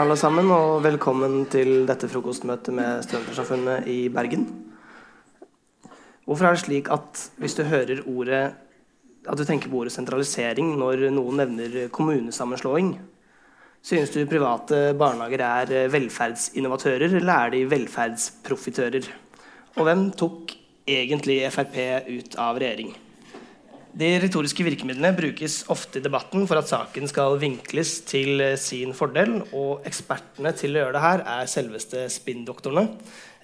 alle sammen, og velkommen til dette frokostmøtet med Studentersamfunnet i Bergen. Hvorfor er det slik at hvis du hører ordet at du tenker på ordet sentralisering når noen nevner kommunesammenslåing? Synes du private barnehager er velferdsinnovatører, eller er de velferdsprofitører? Og hvem tok egentlig Frp ut av regjering? De retoriske virkemidlene brukes ofte i debatten for at saken skal vinkles til sin fordel, og ekspertene til å gjøre det her er selveste spinndoktorene.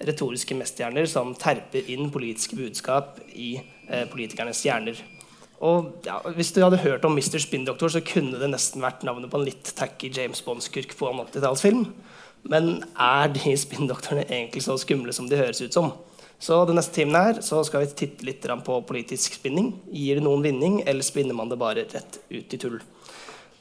Retoriske mesterhjerner som terper inn politiske budskap i eh, politikernes hjerner. Og ja, Hvis du hadde hørt om Mr. Spinndoktor, så kunne det nesten vært navnet på en litt tacky James Bond-skurk på en 80-tallsfilm. Men er de spinndoktorene egentlig så skumle som de høres ut som? Så den neste timen her så skal vi titte litt på politisk spinning. Gir det noen vinning, eller spinner man det bare rett ut i tull?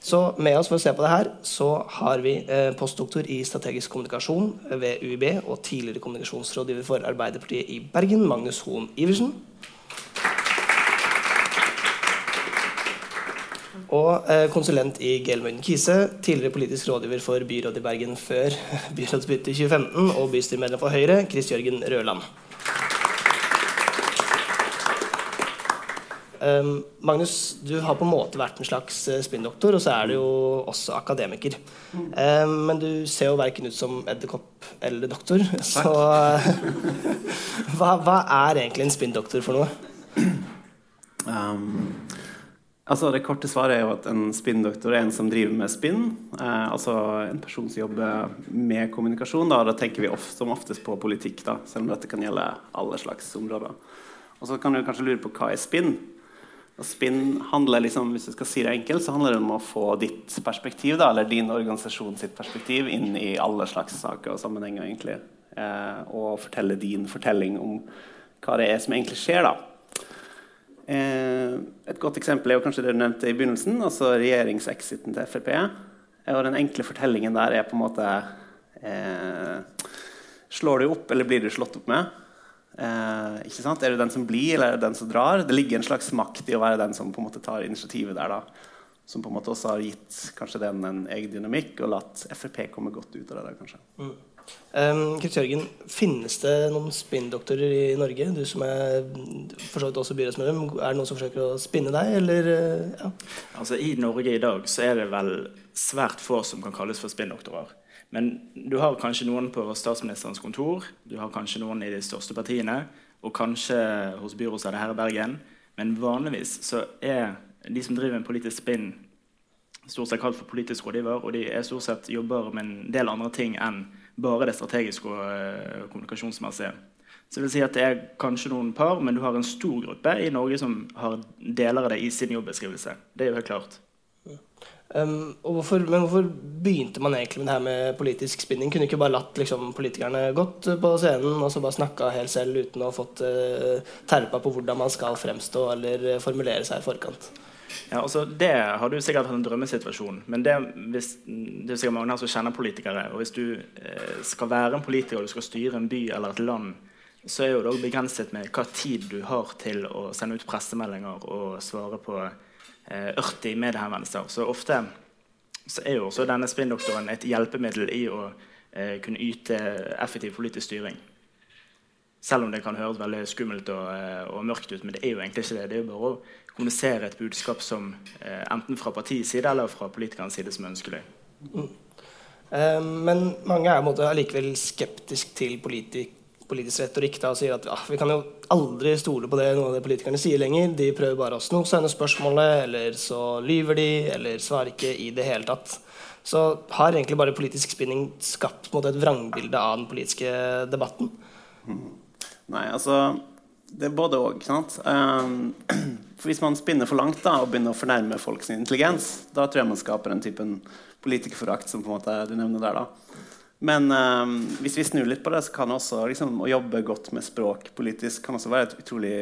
Så med oss for å se på det her, så har vi eh, postdoktor i strategisk kommunikasjon ved UiB og tidligere kommunikasjonsrådgiver for Arbeiderpartiet i Bergen, Magnus Hoen Iversen. Og eh, konsulent i Gelmøyden Kise, tidligere politisk rådgiver for byrådet i Bergen før byrådsbyttet i 2015, og bystyremedlem for Høyre, Chris Jørgen Røland. Um, Magnus, du har på en måte vært en slags uh, spinndoktor, og så er du jo også akademiker. Um, men du ser jo verken ut som edderkopp eller doktor. Takk. Så hva, hva, er egentlig en spinndoktor for noe? Um, altså Det korte svaret er jo at en spinndoktor er en som driver med spinn. Uh, altså en person som jobber med kommunikasjon. Da, da tenker vi ofte, som oftest på politikk, da, selv om dette kan gjelde alle slags områder. Og så kan du kanskje lure på hva er spinn? Spinn handler liksom, hvis du skal si det enkelt, så handler det om å få ditt perspektiv, da, eller din organisasjon perspektiv, inn i alle slags saker og sammenhenger. egentlig. Eh, og fortelle din fortelling om hva det er som egentlig skjer. da. Eh, et godt eksempel er jo kanskje det du nevnte i begynnelsen, altså regjeringsexiten til Frp. Og den enkle fortellingen der er på en måte eh, Slår du opp, eller blir du slått opp med? Eh, ikke sant? Er det den som blir, eller er det den som drar? Det ligger en slags makt i å være den som på en måte tar initiativet der. da. Som på en måte også har gitt kanskje den en egen dynamikk og latt Frp komme godt ut av det. der, kanskje. Mm. Um, Jørgen, Finnes det noen spinndoktorer i Norge? Du som er for så vidt også byrådsmedlem. Er det noen som forsøker å spinne deg, eller? Eh, ja? Altså, I Norge i dag så er det vel svært få som kan kalles for spinndoktorer. Men du har kanskje noen på statsministerens kontor, du har kanskje noen i de største partiene, og kanskje hos byrådet her i Bergen. Men vanligvis så er de som driver en politisk spinn, stort sett kalt for politisk rådgiver, og de er stort sett jobber med en del andre ting enn bare det strategiske og uh, kommunikasjonsmessige. Så det vil si at det er kanskje noen par, men du har en stor gruppe i Norge som har deler av det i sin jobbeskrivelse. Det er jo helt klart. Um, hvorfor, men hvorfor begynte man egentlig med det her med politisk spinning? Kunne ikke bare latt liksom, politikerne gått på scenen og så bare snakka helt selv uten å ha fått uh, terpa på hvordan man skal fremstå eller uh, formulere seg i forkant? Ja, altså Det har du sikkert hatt en drømmesituasjon. Men det, hvis, det er sikkert mange her som kjenner politikere. Og hvis du eh, skal være en politiker og du skal styre en by eller et land, så er jo det begrenset med hva tid du har til å sende ut pressemeldinger og svare på eh, 80 mediehenvendelser. Så ofte så er jo også denne spinndoktoren et hjelpemiddel i å eh, kunne yte effektiv politisk styring. Selv om det kan høres veldig skummelt og, eh, og, mørkt ut. Men det er jo egentlig ikke det. Det er jo bare å kommunisere et budskap som eh, enten fra partiets side eller fra politikernes side som er ønskelig. Mm. Eh, men mange er allikevel skeptisk til politikk politisk retorikk da, og sier at ja, vi kan jo aldri stole på det noen av de politikerne sier lenger. De prøver bare å snose under spørsmålet, eller så lyver de, eller svarer ikke i det hele tatt. Så har egentlig bare politisk spinning skapt måte, et vrangbilde av den politiske debatten? Nei, altså Det er både òg. Um, for hvis man spinner for langt da, og begynner å fornærme folks intelligens, da tror jeg man skaper en typen politikerforakt som på en måte du nevner der. da men um, hvis vi snur litt på det, så kan også liksom, å jobbe godt med språk politisk kan også være et utrolig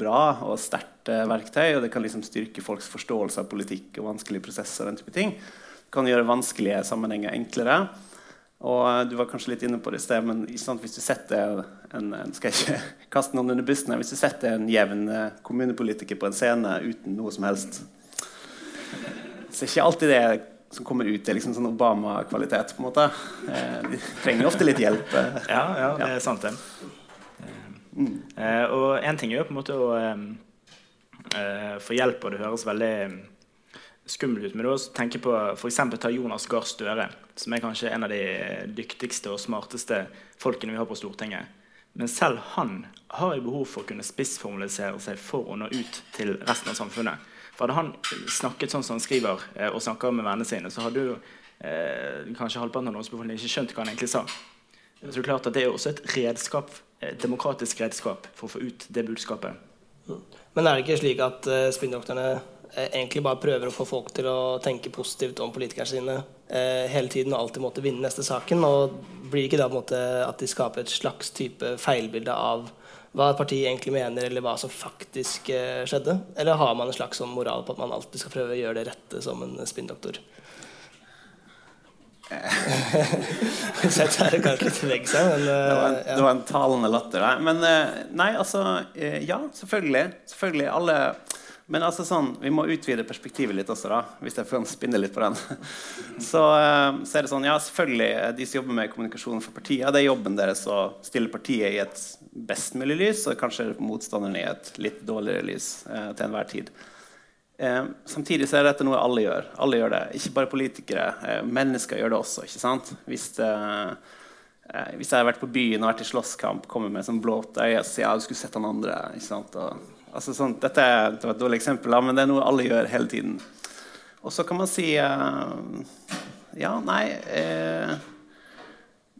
bra og sterkt uh, verktøy. Og det kan liksom styrke folks forståelse av politikk og vanskelige prosesser. og den type ting. Det kan gjøre vanskelige sammenhenger enklere. Og uh, Du var kanskje litt inne på det i sted, men sant, hvis du setter en, en, skal jeg ikke kaste noen under bussen, hvis du setter en jevn uh, kommunepolitiker på en scene uten noe som helst, så er ikke alltid det som kommer ut, i liksom sånn Obama-kvalitet. på en måte. Eh, de trenger ofte litt hjelp. eh. Ja, ja, det er sant, det. Mm. og en ting er jo på en måte å eh, eh, få hjelp, og det høres veldig eh, skummelt ut. Men da tenke på f.eks. ta Jonas Gahr Støre, som er kanskje en av de dyktigste og smarteste folkene vi har på Stortinget. Men selv han har jo behov for å kunne spissformulisere seg for å nå ut til resten av samfunnet. Hadde han snakket sånn som han skriver, eh, og snakker med vennene sine, så hadde jo eh, kanskje halvparten av Norgesbefolkningen ikke skjønt hva han egentlig sa. Så det er klart at det er også et redskap, et demokratisk redskap for å få ut det budskapet. Men er det ikke slik at eh, spinndoktorene eh, egentlig bare prøver å få folk til å tenke positivt om politikerne sine eh, hele tiden og alltid måtte vinne neste saken? Og blir det ikke da på en måte at de skaper et slags type feilbilde av hva et parti egentlig mener, eller hva som faktisk eh, skjedde? Eller har man en slags sånn moral på at man alltid skal prøve å gjøre det rette som en spinndoktor? Sett her kanskje litt her, men Det var, en, eh, ja. det var en talende latter der. Men eh, nei, altså eh, Ja, selvfølgelig. Selvfølgelig. Alle Men altså sånn, vi må utvide perspektivet litt også, da. Hvis jeg får spinne litt på den. Så, eh, så er det sånn, ja, selvfølgelig, eh, de som jobber med kommunikasjon for partiet, det er jobben deres å stille partiet i et best mulig lys, og kanskje motstanderen i et litt dårligere lys eh, til enhver tid. Eh, samtidig så er dette noe alle gjør. Alle gjør det, Ikke bare politikere. Eh, mennesker gjør det også. ikke sant? Hvis, eh, hvis jeg har vært på byen og vært i slåsskamp, kommer med sånn blått øye og sier ja, du skulle sett han andre. ikke sant? Og, altså, sånn, dette er, det var et dårlig eksempel, men det er noe alle gjør hele tiden. Og så kan man si eh, Ja, nei eh,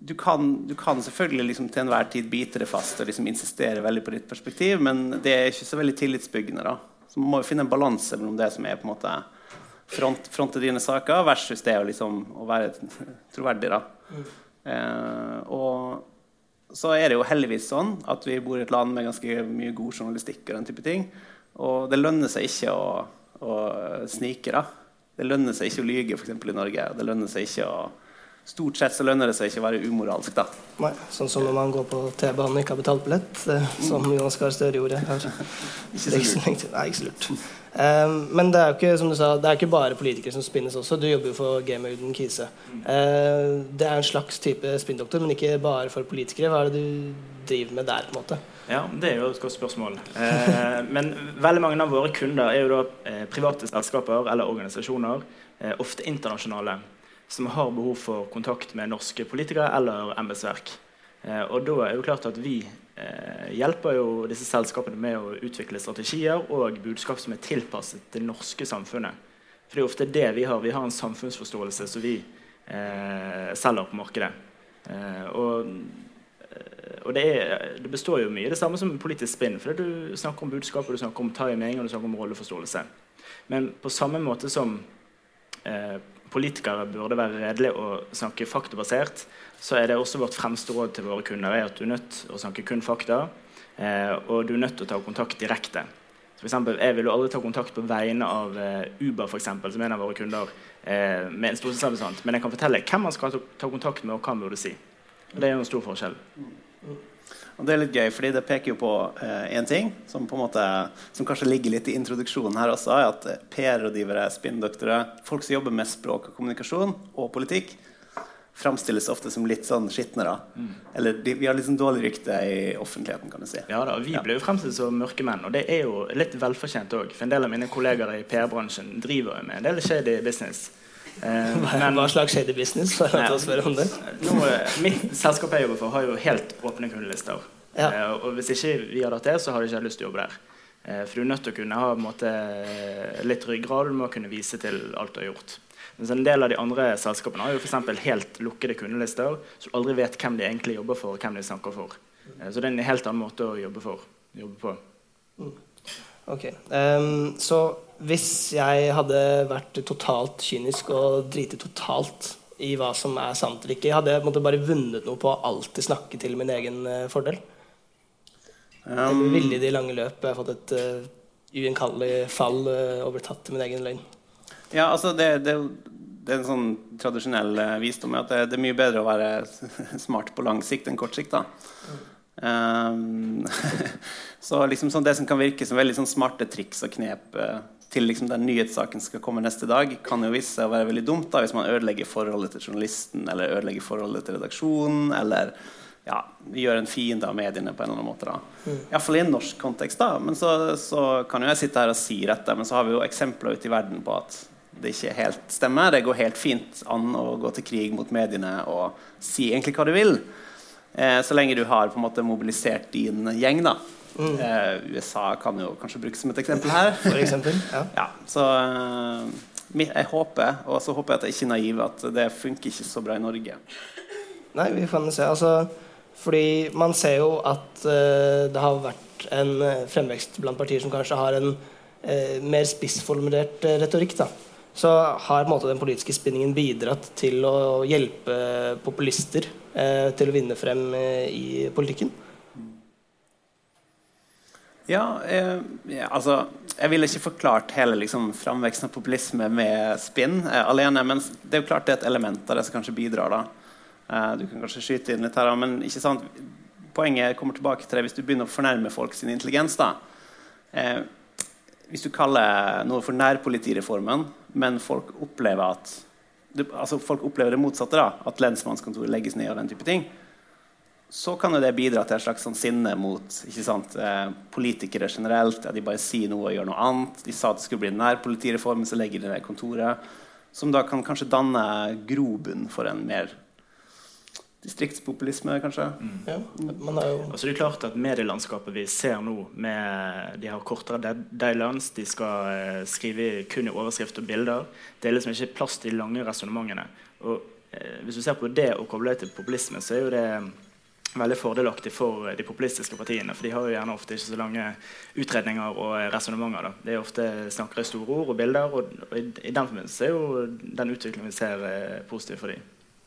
du kan, du kan selvfølgelig liksom til enhver tid bite det fast og liksom insistere veldig på ditt perspektiv, men det er ikke så veldig tillitsbyggende. da. Så Man må jo finne en balanse mellom det som er på en måte front, fronte dine saker, versus det å, liksom, å være troverdig. da. Eh, og så er det jo heldigvis sånn at vi bor i et land med ganske mye god journalistikk. Og den type ting. Og det lønner seg ikke å, å snike. da. Det lønner seg ikke å lyge eksempel, i Norge. og Det lønner seg ikke å Stort sett så lønner det seg ikke å være umoralsk. da. Nei, sånn som når man går på T-banen og ikke har betalt billett, eh, som Jonas Gahr Støre gjorde. Ikke er så lurt. Nei, ikke så lurt. Um, men det er jo ikke som du sa, det er ikke bare politikere som spinnes også. Du jobber jo for Gamer Uden kise. Uh, det er en slags type spinndoktor, men ikke bare for politikere. Hva er det du driver med der? på en måte? Ja, Det er jo et godt spørsmål. Uh, men veldig mange av våre kunder er jo da eh, private selskaper eller organisasjoner, eh, ofte internasjonale, som har behov for kontakt med norske politikere eller embetsverk. Eh, og da er jo klart at vi eh, hjelper jo disse selskapene med å utvikle strategier og budskap som er tilpasset det norske samfunnet. For det er ofte det vi har. Vi har en samfunnsforståelse som vi eh, selger på markedet. Eh, og og det, er, det består jo mye det samme som politisk spinn. For du snakker om budskap, og du snakker om timing og du snakker om rolleforståelse. Men på samme måte som politikere burde være redelige og snakke faktabasert, så er det også vårt fremste råd til våre kunder er at du er nødt til å snakke kun fakta, eh, og du er nødt til å ta kontakt direkte. For eksempel, jeg vil jo aldri ta kontakt på vegne av eh, Uber, for eksempel, som er en av våre kunder, eh, med en stortingsrepresentant, men jeg kan fortelle hvem man skal ta, ta kontakt med, og hva man burde si. Og Det er jo en stor forskjell. Og det er litt gøy, fordi det peker jo på én ting som på en måte, som kanskje ligger litt i introduksjonen her også, er at eh, PR-rådgivere, spinndoktorer, folk som jobber med språk og kommunikasjon og politikk, framstilles ofte som litt sånn skitne. Mm. Eller de, vi har litt sånn dårlig rykte i offentligheten, kan du si. Ja da, Vi ble jo fremstilt som mørke menn, og det er jo litt velfortjent òg. For en del av mine kolleger i PR-bransjen driver jo med en del shady business. Eh, men- Hva slags shady business? For Nei. å spørre om det. Nå, eh, mitt selskap jeg jobber for, har jo helt åpne kundelister. Ja. Eh, og hvis ikke vi hadde hatt det, så hadde jeg ikke lyst til å jobbe der. For du er nødt til å kunne ha måte, litt ryggrad, du må kunne vise til alt du har gjort. Mens en del av de andre selskapene har jo for helt lukkede kundelister, så du aldri vet hvem de egentlig jobber for, og hvem de snakker for. Så det er en helt annen måte å jobbe, for, jobbe på. Ok, Um, Så hvis jeg hadde vært totalt kynisk og driti totalt i hva som er sant eller ikke, hadde jeg måtte bare vunnet noe på å alltid snakke til min egen eh, fordel? Um, ville i det lange løp jeg fått et uh, uinnkallelig fall uh, og blitt tatt til min egen løgn? ja, altså det, det, det er en sånn tradisjonell visdom at det, det er mye bedre å være smart på lang sikt enn kort sikt. da. Um, så liksom sånn, det som kan virke som veldig sånn smarte triks og knep uh, til liksom den nyhetssaken skal komme neste dag, kan jo vise seg å være veldig dumt da, hvis man ødelegger forholdet til journalisten eller ødelegger forholdet til redaksjonen. eller ja, gjør en fiende av mediene på en eller annen måte. da. Mm. Iallfall i en norsk kontekst. da, men så, så, kan jo jeg sitte her og si dette, men så har vi jo eksempler ute i verden på at det ikke helt stemmer. Det går helt fint an å gå til krig mot mediene og si egentlig hva du vil. Eh, så lenge du har på en måte mobilisert din gjeng. da. Mm. Eh, USA kan jo kanskje brukes som et eksempel her. For eksempel, ja. ja så eh, jeg håper, og så håper jeg at jeg ikke er naiv, at det funker ikke så bra i Norge. Nei, vi får se. Altså, fordi man ser jo at uh, det har vært en fremvekst blant partier som kanskje har en uh, mer spissformulert uh, retorikk. da så har måte, den politiske spinningen bidratt til å hjelpe populister til å vinne frem eh, i politikken? Ja, eh, altså Jeg ville ikke forklart hele liksom, framveksten av populisme med spinn eh, alene. Men det er jo klart det er et element av det som kanskje bidrar. Eh, du kan kanskje skyte inn litt her, men ikke sant? poenget kommer tilbake til det hvis du begynner å fornærme folk sin intelligens. da. Eh, hvis du kaller noe for nærpolitireformen, men folk opplever at altså folk opplever det motsatte, da, at lensmannskontoret legges ned, og den type ting, så kan jo det bidra til et slags sånn sinne mot sant, eh, politikere generelt. At de bare sier noe og gjør noe annet. De sa at det skulle bli en nærpolitireform, så legger de ned kontoret. Som da kan kanskje danne grobunn for en mer distriktspopulisme, kanskje. Mm. Ja, man er jo... Altså, det er klart at Medielandskapet vi ser nå, med, de har kortere deadlines, de skal eh, skrive kun i overskrift og bilder. Det er liksom ikke plass til de lange resonnementene. eh, hvis du ser på det og kobler det til populisme, så er jo det veldig fordelaktig for de populistiske partiene. For de har jo gjerne ofte ikke så lange utredninger og resonnementer. Det er ofte snakker i store ord og bilder, og, og i, i, den forbindelse er jo den utviklingen vi ser, eh, positiv for dem.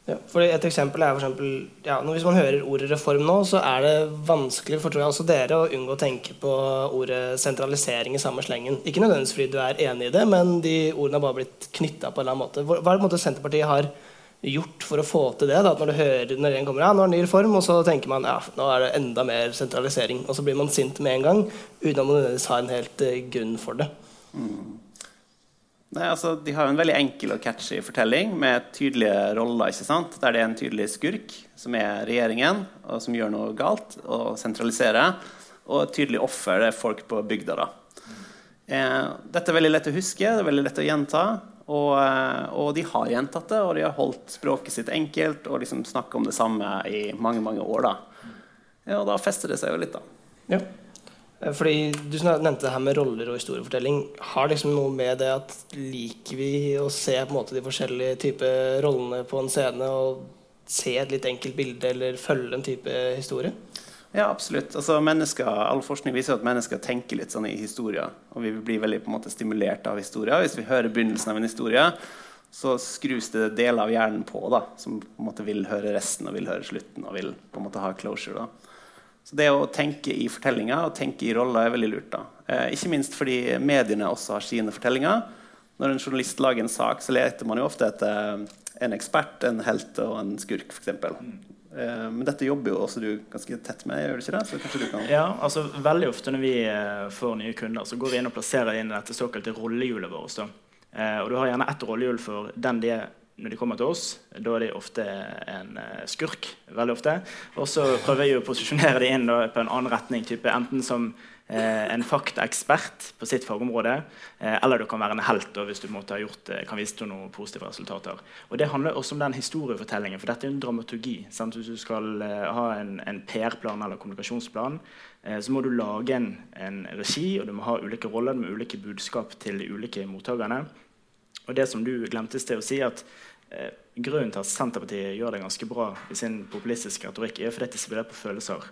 Ja, for Et eksempel er for eksempel, ja, Hvis man hører ordet reform nå, så er det vanskelig for tror jeg, også dere å unngå å tenke på ordet sentralisering i samme slengen. Ikke nødvendigvis fordi du er enig i det, men de ordene har bare blitt knytta på en eller annen måte. Hva er det måte Senterpartiet har gjort for å få til det? Da? At når du hører når en kommer, ja, nå er det ny reform, og så tenker man ja, nå er det enda mer sentralisering. Og så blir man sint med en gang uten at man nødvendigvis har en helt uh, grunn for det. Mm. Nei, altså, de har en veldig enkel og catchy fortelling med tydelige roller. ikke sant? Der det er en tydelig skurk, som er regjeringen, og som gjør noe galt, og sentraliserer. Og et tydelig offer, det er folk på bygda. da. Eh, dette er veldig lett å huske, det er veldig lett å gjenta. Og, eh, og, de har gjentatt det, og de har holdt språket sitt enkelt og liksom snakka om det samme i mange mange år. Da. Ja, og da fester det seg jo litt, da. Ja. Eh, fordi Du nevnte det her med roller og historiefortelling. Har liksom noe med det at liker vi å se på en måte de forskjellige typer rollene på en scene og se et litt enkelt bilde eller følge en type historie? Ja, absolutt. Altså, all forskning viser at mennesker tenker litt sånn i historier. Og vi blir veldig på en måte stimulert av historier. Hvis vi hører begynnelsen av en historie, så skrus det deler av hjernen på da, som på en måte vil høre resten og vil høre slutten og vil på en måte ha closure. da. Så det å tenke i fortellinger og tenke i roller er veldig lurt. da. Eh, ikke minst fordi mediene også har sine fortellinger. Når en journalist lager en sak, så leter man jo ofte etter en ekspert, en helt og en skurk, f.eks. Eh, men dette jobber jo også du ganske tett med, gjør du ikke det? Så kanskje du kan... Ja, altså Veldig ofte når vi eh, får nye kunder, så går vi inn og plasserer inn dette såkalte rollehjulet vårt. Eh, og du har gjerne ett rollehjul for den de er når de kommer til oss. Da er de ofte en skurk. veldig ofte. Og så prøver jeg å posisjonere de inn da, på en annen retning. Type, enten som eh, en faktaekspert på sitt fagområde. Eh, eller du kan være en helt da, hvis du måtte ha gjort, eh, kan vise til noen positive resultater. Og Det handler også om den historiefortellingen, for dette er en dramaturgi. Sant? Hvis du skal eh, ha en, en PR-plan eller kommunikasjonsplan, eh, så må du lage en, en, regi, og du må ha ulike roller med ulike budskap til de ulike mottakerne. Og det som du glemte i å si, at eh, Grunnen til at Senterpartiet gjør det ganske bra i sin populistiske retorikk, er fordi de spiller på følelser.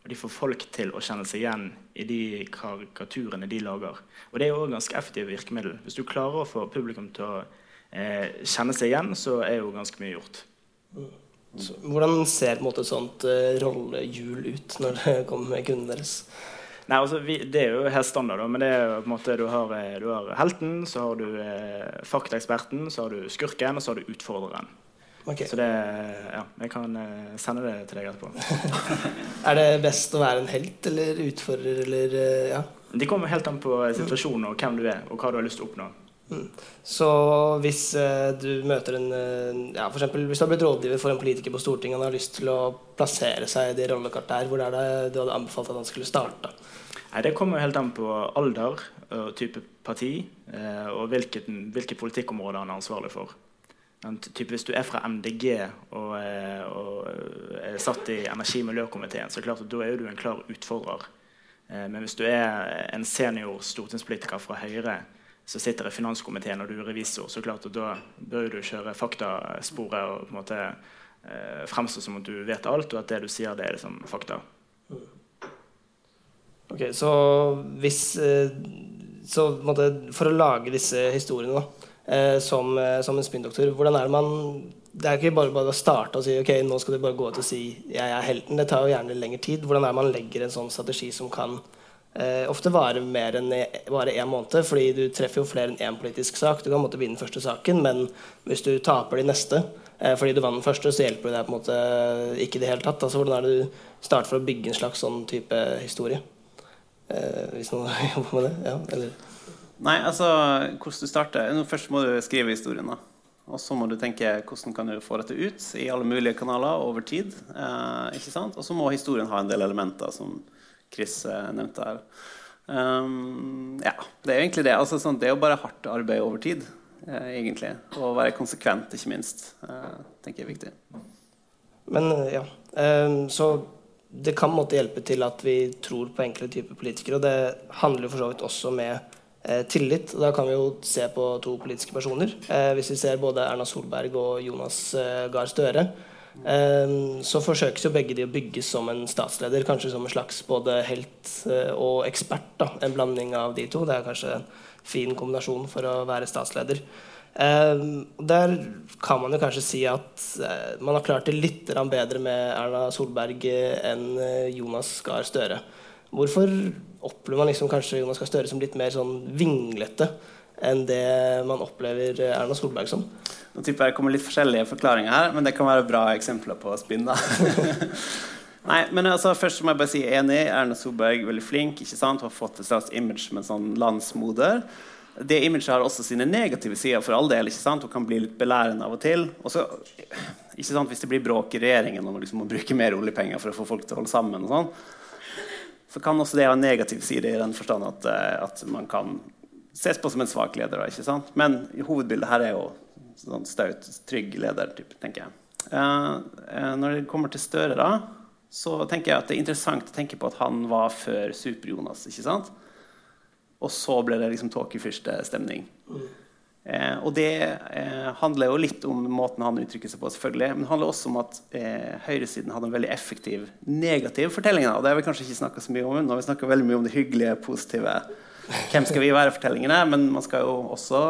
Og de får folk til å kjenne seg igjen i de karikaturene de lager. Og det er jo ganske effektive virkemiddel. Hvis du klarer å få publikum til å eh, kjenne seg igjen, så er jo ganske mye gjort. Så, hvordan ser måte, et sånt uh, rollehjul ut når det kommer med kundene deres? Nei, altså, vi, Det er jo helt standard. Da, men det er jo på en måte, du har, eh, du har helten, så har du eh, faktaeksperten, så har du skurken, og så har du utfordreren. Okay. Så det Ja, jeg kan eh, sende det til deg etterpå. Er det best å være en helt eller utfordrer eller eh, ja? De kommer helt an på situasjonen og hvem du er, og hva du har lyst til å oppnå. Så hvis du møter en ja, for eksempel, Hvis du har blitt rådgiver for en politiker på Stortinget og har lyst til å plassere seg i det rollekartet her, hvor er det du hadde anbefalt at han skulle starte? Nei, Det kommer jo helt an på alder og type parti eh, og hvilket, hvilke politikkområder han er ansvarlig for. Typ hvis du er fra MDG og, eh, og er satt i energi- og miljøkomiteen, så klart at da er du en klar utfordrer. Eh, men hvis du er en senior stortingspolitiker fra Høyre som sitter i finanskomiteen og du er revisor, så klart da bør du kjøre faktasporet og på en måte eh, fremstå som at du vet alt, og at det du sier, det er liksom fakta. Ok, Så hvis eh, Så for å lage disse historiene da, eh, som, eh, som en spinndoktor, hvordan er det man Det er ikke bare, bare å starte og si ok, nå skal du bare gå ut og si jeg er helten. Det tar jo gjerne lengre tid. Hvordan er det man legger en sånn strategi som kan ofte vare mer enn e- bare én måned? Fordi du treffer jo flere enn én politisk sak. Du kan måtte vinne den første saken, men hvis du taper de neste fordi du vant den første, så hjelper det deg på en måte ikke i det hele tatt. Altså, hvordan er det du starter for å bygge en slags sånn type historie? Eh, hvis noen jobber med det? Ja, eller Nei, altså, hvordan du starter Nå Først må du skrive historien. da. Og så må du tenke hvordan kan du få dette ut i alle mulige kanaler over tid. Eh, ikke sant? Og så må historien ha en del elementer, som Chris eh, nevnte her. Um, ja, det er jo egentlig det. Altså, sånn, det er jo bare hardt arbeid over tid, eh, egentlig. Og være konsekvent, ikke minst. Eh, tenker jeg er viktig. Men ja. Ehm, så det kan måtte hjelpe til at vi tror på enkle typer politikere. Og det handler for så vidt også med eh, tillit. Og da kan vi jo se på to politiske personer. Eh, hvis vi ser både Erna Solberg og Jonas eh, Gahr Støre, ehm, så forsøkes jo begge de å bygges som en statsleder. Kanskje som en slags både helt eh, og ekspert. da, En blanding av de to. Det er kanskje en fin kombinasjon for å være statsleder. Um, der kan man jo kanskje si at eh, man har klart det litt bedre med Erna Solberg eh, enn eh, Jonas Gahr Støre. Hvorfor opplever man liksom kanskje Jonas Gahr Støre som litt mer sånn vinglete enn det man opplever Erna Solberg som? Nå tipper jeg det kommer litt forskjellige forklaringer her, men det kan være bra eksempler på spinn. da. Nei, men altså, først må jeg bare si enig. Erna Solberg veldig flink. ikke sant? Har fått et slags image med en sånn landsmoder. Det imaget har også sine negative sider, for all del. ikke sant? Hun kan bli litt belærende av og til. Og så, ikke sant, Hvis det blir bråk i regjeringen og man liksom må bruke mer oljepenger for å få folk til å holde sammen, og sånn, så kan også det ha en negativ side i den forstand at, eh, at man kan ses på som en svak leder. ikke sant? Men hovedbildet her er jo sånn staut, trygg leder, typ, tenker jeg. Eh, eh, når det kommer til Støre, da, så tenker jeg at det er interessant å tenke på at han var før Super-Jonas. ikke sant? Og så ble det liksom tåkefyrstestemning. Eh, og det eh, handler jo litt om måten han uttrykker seg på, selvfølgelig, men det handler også om at eh, høyresiden hadde en veldig effektiv negativ fortelling. da, Og det har vi kanskje ikke snakka så mye om. Nå har vi snakka veldig mye om det hyggelige, positive. Hvem skal vi være-fortellingene? Men man skal jo også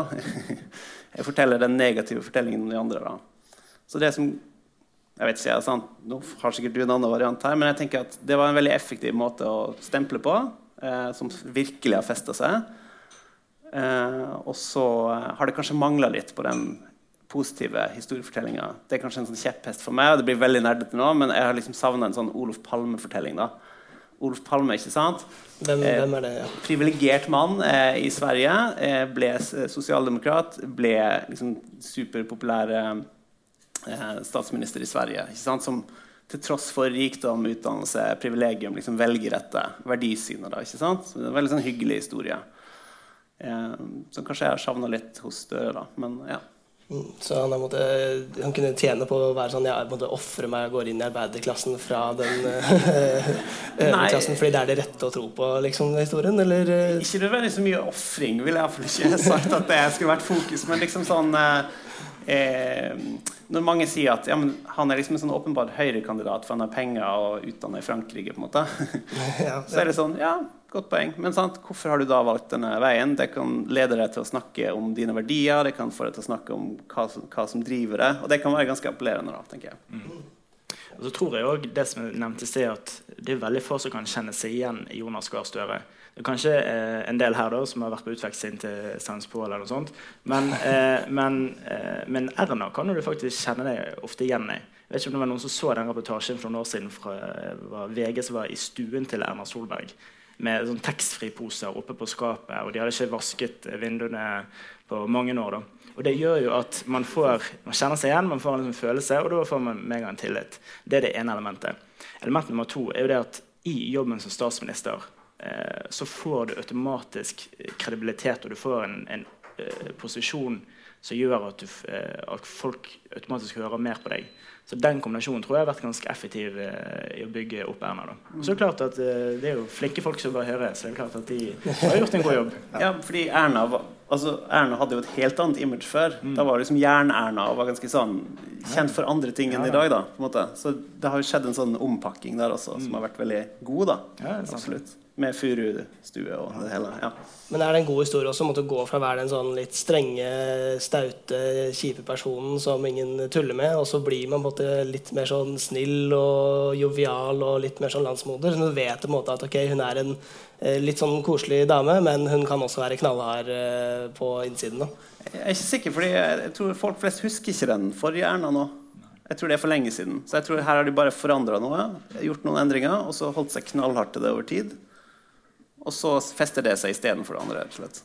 fortelle den negative fortellingen om de andre. da. Så det som jeg vet ikke, jeg, sant? Nå har sikkert du en annen variant her, men jeg tenker at det var en veldig effektiv måte å stemple på, eh, som virkelig har festa seg. Eh, og så har det kanskje mangla litt på den positive historiefortellinga. Det er kanskje en sånn kjepphest for meg, og det blir veldig nerdete nå, men jeg har liksom savna en sånn Olof Palme-fortelling. da. Olof Palme, ikke sant? Hvem, Eh, hvem er det? Ja. privilegert mann eh, i Sverige. Eh, ble sosialdemokrat. Ble liksom superpopulær eh, statsminister i Sverige. Ikke sant? Som til tross for rikdom, utdannelse, privilegium liksom velger dette verdisynet. Da, ikke sant? Så det er en veldig sånn hyggelig historie. Eh, som kanskje jeg har savna litt hos Støre. da, Men ja. Mm, Så han, måtte, han kunne tjene på å være sånn Jeg måtte ofre meg og går inn i arbeiderklassen fra den eh, øverklassen fordi det er det rette å tro på, liksom, historien? Eller eh, Ikke nødvendigvis så mye ofring, ville jeg iallfall ikke sagt at det skulle vært fokus. Men liksom sånn eh, Når mange sier at ja, men han er liksom en sånn åpenbart høyrekandidat for han har penger og utdanna i Frankrike, på en måte, så er det sånn Ja, godt poeng. Men sant, hvorfor har du da valgt denne veien? Det kan lede deg til å snakke om dine verdier, det kan få deg til å snakke om hva som, hva som driver deg, og det kan være ganske appellerende, da, tenker jeg. Og så tror jeg også det som jeg nevnte i sted, at det er veldig få som kan kjenne seg igjen i Jonas Gahr Støre. Kanskje eh, en del her da som har vært på utveksling til Sans Pål eller noe sånt. Men, eh, men, eh, men Erna kan du faktisk kjenne deg ofte igjen i. Jeg vet ikke om det var noen som så den reportasjen for noen år siden fra var VG som var i stuen til Erna Solberg med sånn taxfree-poser oppe på skapet, og de hadde ikke vasket vinduene på mange år. da. Og Det gjør jo at man, får, man kjenner seg igjen, man får en liksom følelse, og da får man med en gang tillit. Det er det ene elementet. Element nummer to er jo det at i jobben som statsminister eh, så får du automatisk kredibilitet, og du får en, en eh, posisjon som gjør at, du, eh, at, folk automatisk hører mer på deg. Så den kombinasjonen tror jeg har vært ganske effektiv eh, i å bygge opp Erna. Da. Og så er Det klart at eh, det er jo flinke folk som bør høre, så det er klart at de har gjort en god jobb. Ja, fordi Erna, var, altså, Erna hadde jo et helt annet image før. Mm. Da var det liksom Jern-Erna og var ganske sånn kjent for andre ting enn i dag. da, på en måte. Så det har jo skjedd en sånn ompakking der også, mm. som har vært veldig god. da, ja, absolutt med furustue og det hele. ja. Men er det en god historie også? Måtte gå fra å være den sånn litt strenge, staute, kjipe personen som ingen tuller med, og så blir man på en måte litt mer sånn snill og jovial og litt mer sånn landsmoder. Så du vet på en måte at ok, hun er en eh, litt sånn koselig dame, men hun kan også være knallhard eh, på innsiden. da. Jeg er ikke sikker, fordi jeg tror folk flest husker ikke den forrige Erna nå. Jeg tror det er for lenge siden. Så jeg tror her har de bare forandra noe, gjort noen endringer, og så holdt seg knallhardt til det over tid. Og så fester det seg istedenfor det andre. rett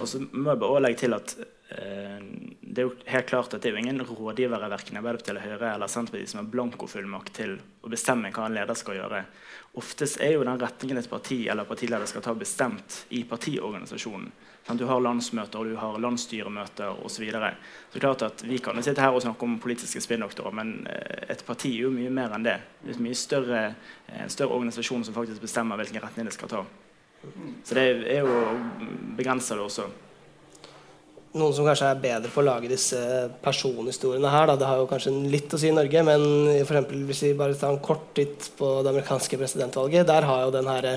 Og så må jeg bare legge til at eh, det er jo helt klart at det er jo ingen rådgivere verken Arbeiderpartiet eller Høyre eller Senterpartiet som har blankofullmakt til å bestemme hva en leder skal gjøre. Oftest er jo den retningen et parti eller partileder skal ta bestemt i partiorganisasjonen. Sånn, du har landsmøter, og du har landsstyremøter osv. Så, klart Vi kan jo sitte her og snakke om politiske spinndoktorer, men eh, et parti er jo mye mer enn det. Det er en mye større, en større organisasjon som faktisk bestemmer hvilken retning det skal ta. Så det er jo begrensa, det også. Noen som kanskje er bedre på å lage disse personhistoriene her, da. det har jo kanskje litt å si i Norge, men for eksempel, hvis vi bare tar en kort titt på det amerikanske presidentvalget, der har jo den her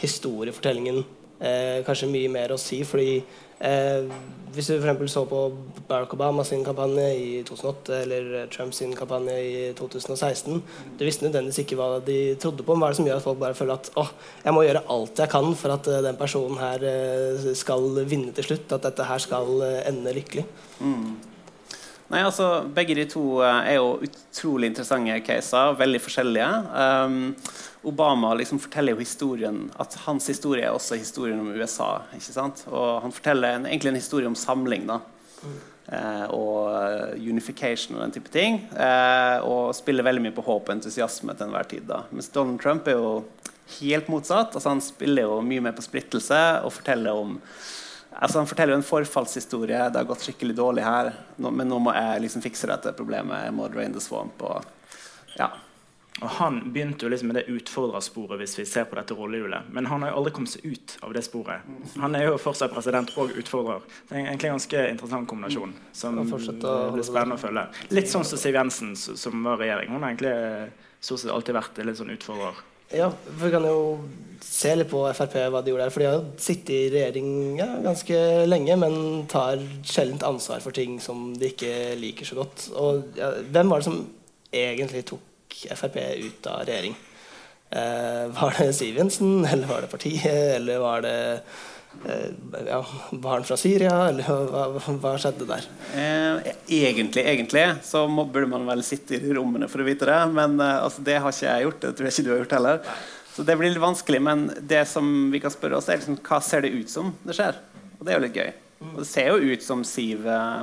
historiefortellingen eh, kanskje mye mer å si. fordi Eh, hvis du f.eks. så på Barack Obama sin kampanje i 2008 eller Trump sin kampanje i 2016 Du visste nødvendigvis ikke hva de trodde på. Men hva er det som gjør at folk bare føler at åh, jeg må gjøre alt jeg kan for at uh, den personen her uh, skal vinne til slutt? At dette her skal uh, ende lykkelig? Mm. Nei, altså, Begge de to er jo utrolig interessante caser. Veldig forskjellige. Um, Obama liksom forteller jo historien at hans historie er også historien om USA. ikke sant? Og han forteller en, egentlig en historie om samling. da. Mm. Eh, og uh, unification og den type ting. Eh, og spiller veldig mye på håp og entusiasme til enhver tid. da. Mens Donald Trump er jo helt motsatt. altså Han spiller jo mye mer på splittelse og forteller om altså Han forteller en forfallshistorie. Det har gått skikkelig dårlig her, nå, men nå må jeg liksom fikse dette problemet. Jeg må drain the swamp. og ja, og Han begynte jo liksom med det utfordrersporet hvis vi ser på dette rollehjulet. Men han har jo aldri kommet seg ut av det sporet. Han er jo fortsatt president og utfordrer. Det er egentlig en ganske interessant kombinasjon som blir spennende å følge. Litt sånn som Siv Jensen, som var regjering. Hun har egentlig stort sett alltid vært litt sånn utfordrer. Ja, for Vi kan jo se litt på Frp hva de gjorde der. For de har sittet i regjering ja, ganske lenge, men tar sjelden ansvar for ting som de ikke liker så godt. Og ja, Hvem var det som egentlig tok Frp ut av regjering. Eh, var det Siv Jensen, eller var det partiet, eller var det eh, ja, barn fra Syria, eller hva, hva skjedde der? Eh, egentlig, egentlig så burde man vel sitte i rommene for å vite det. Men eh, altså, det har ikke jeg gjort. Det tror jeg ikke du har gjort heller. Så det blir litt vanskelig. Men det som vi kan spørre oss, er liksom, hva ser det ut som det skjer? Og det er jo litt gøy. Og det ser jo ut som Siv eh,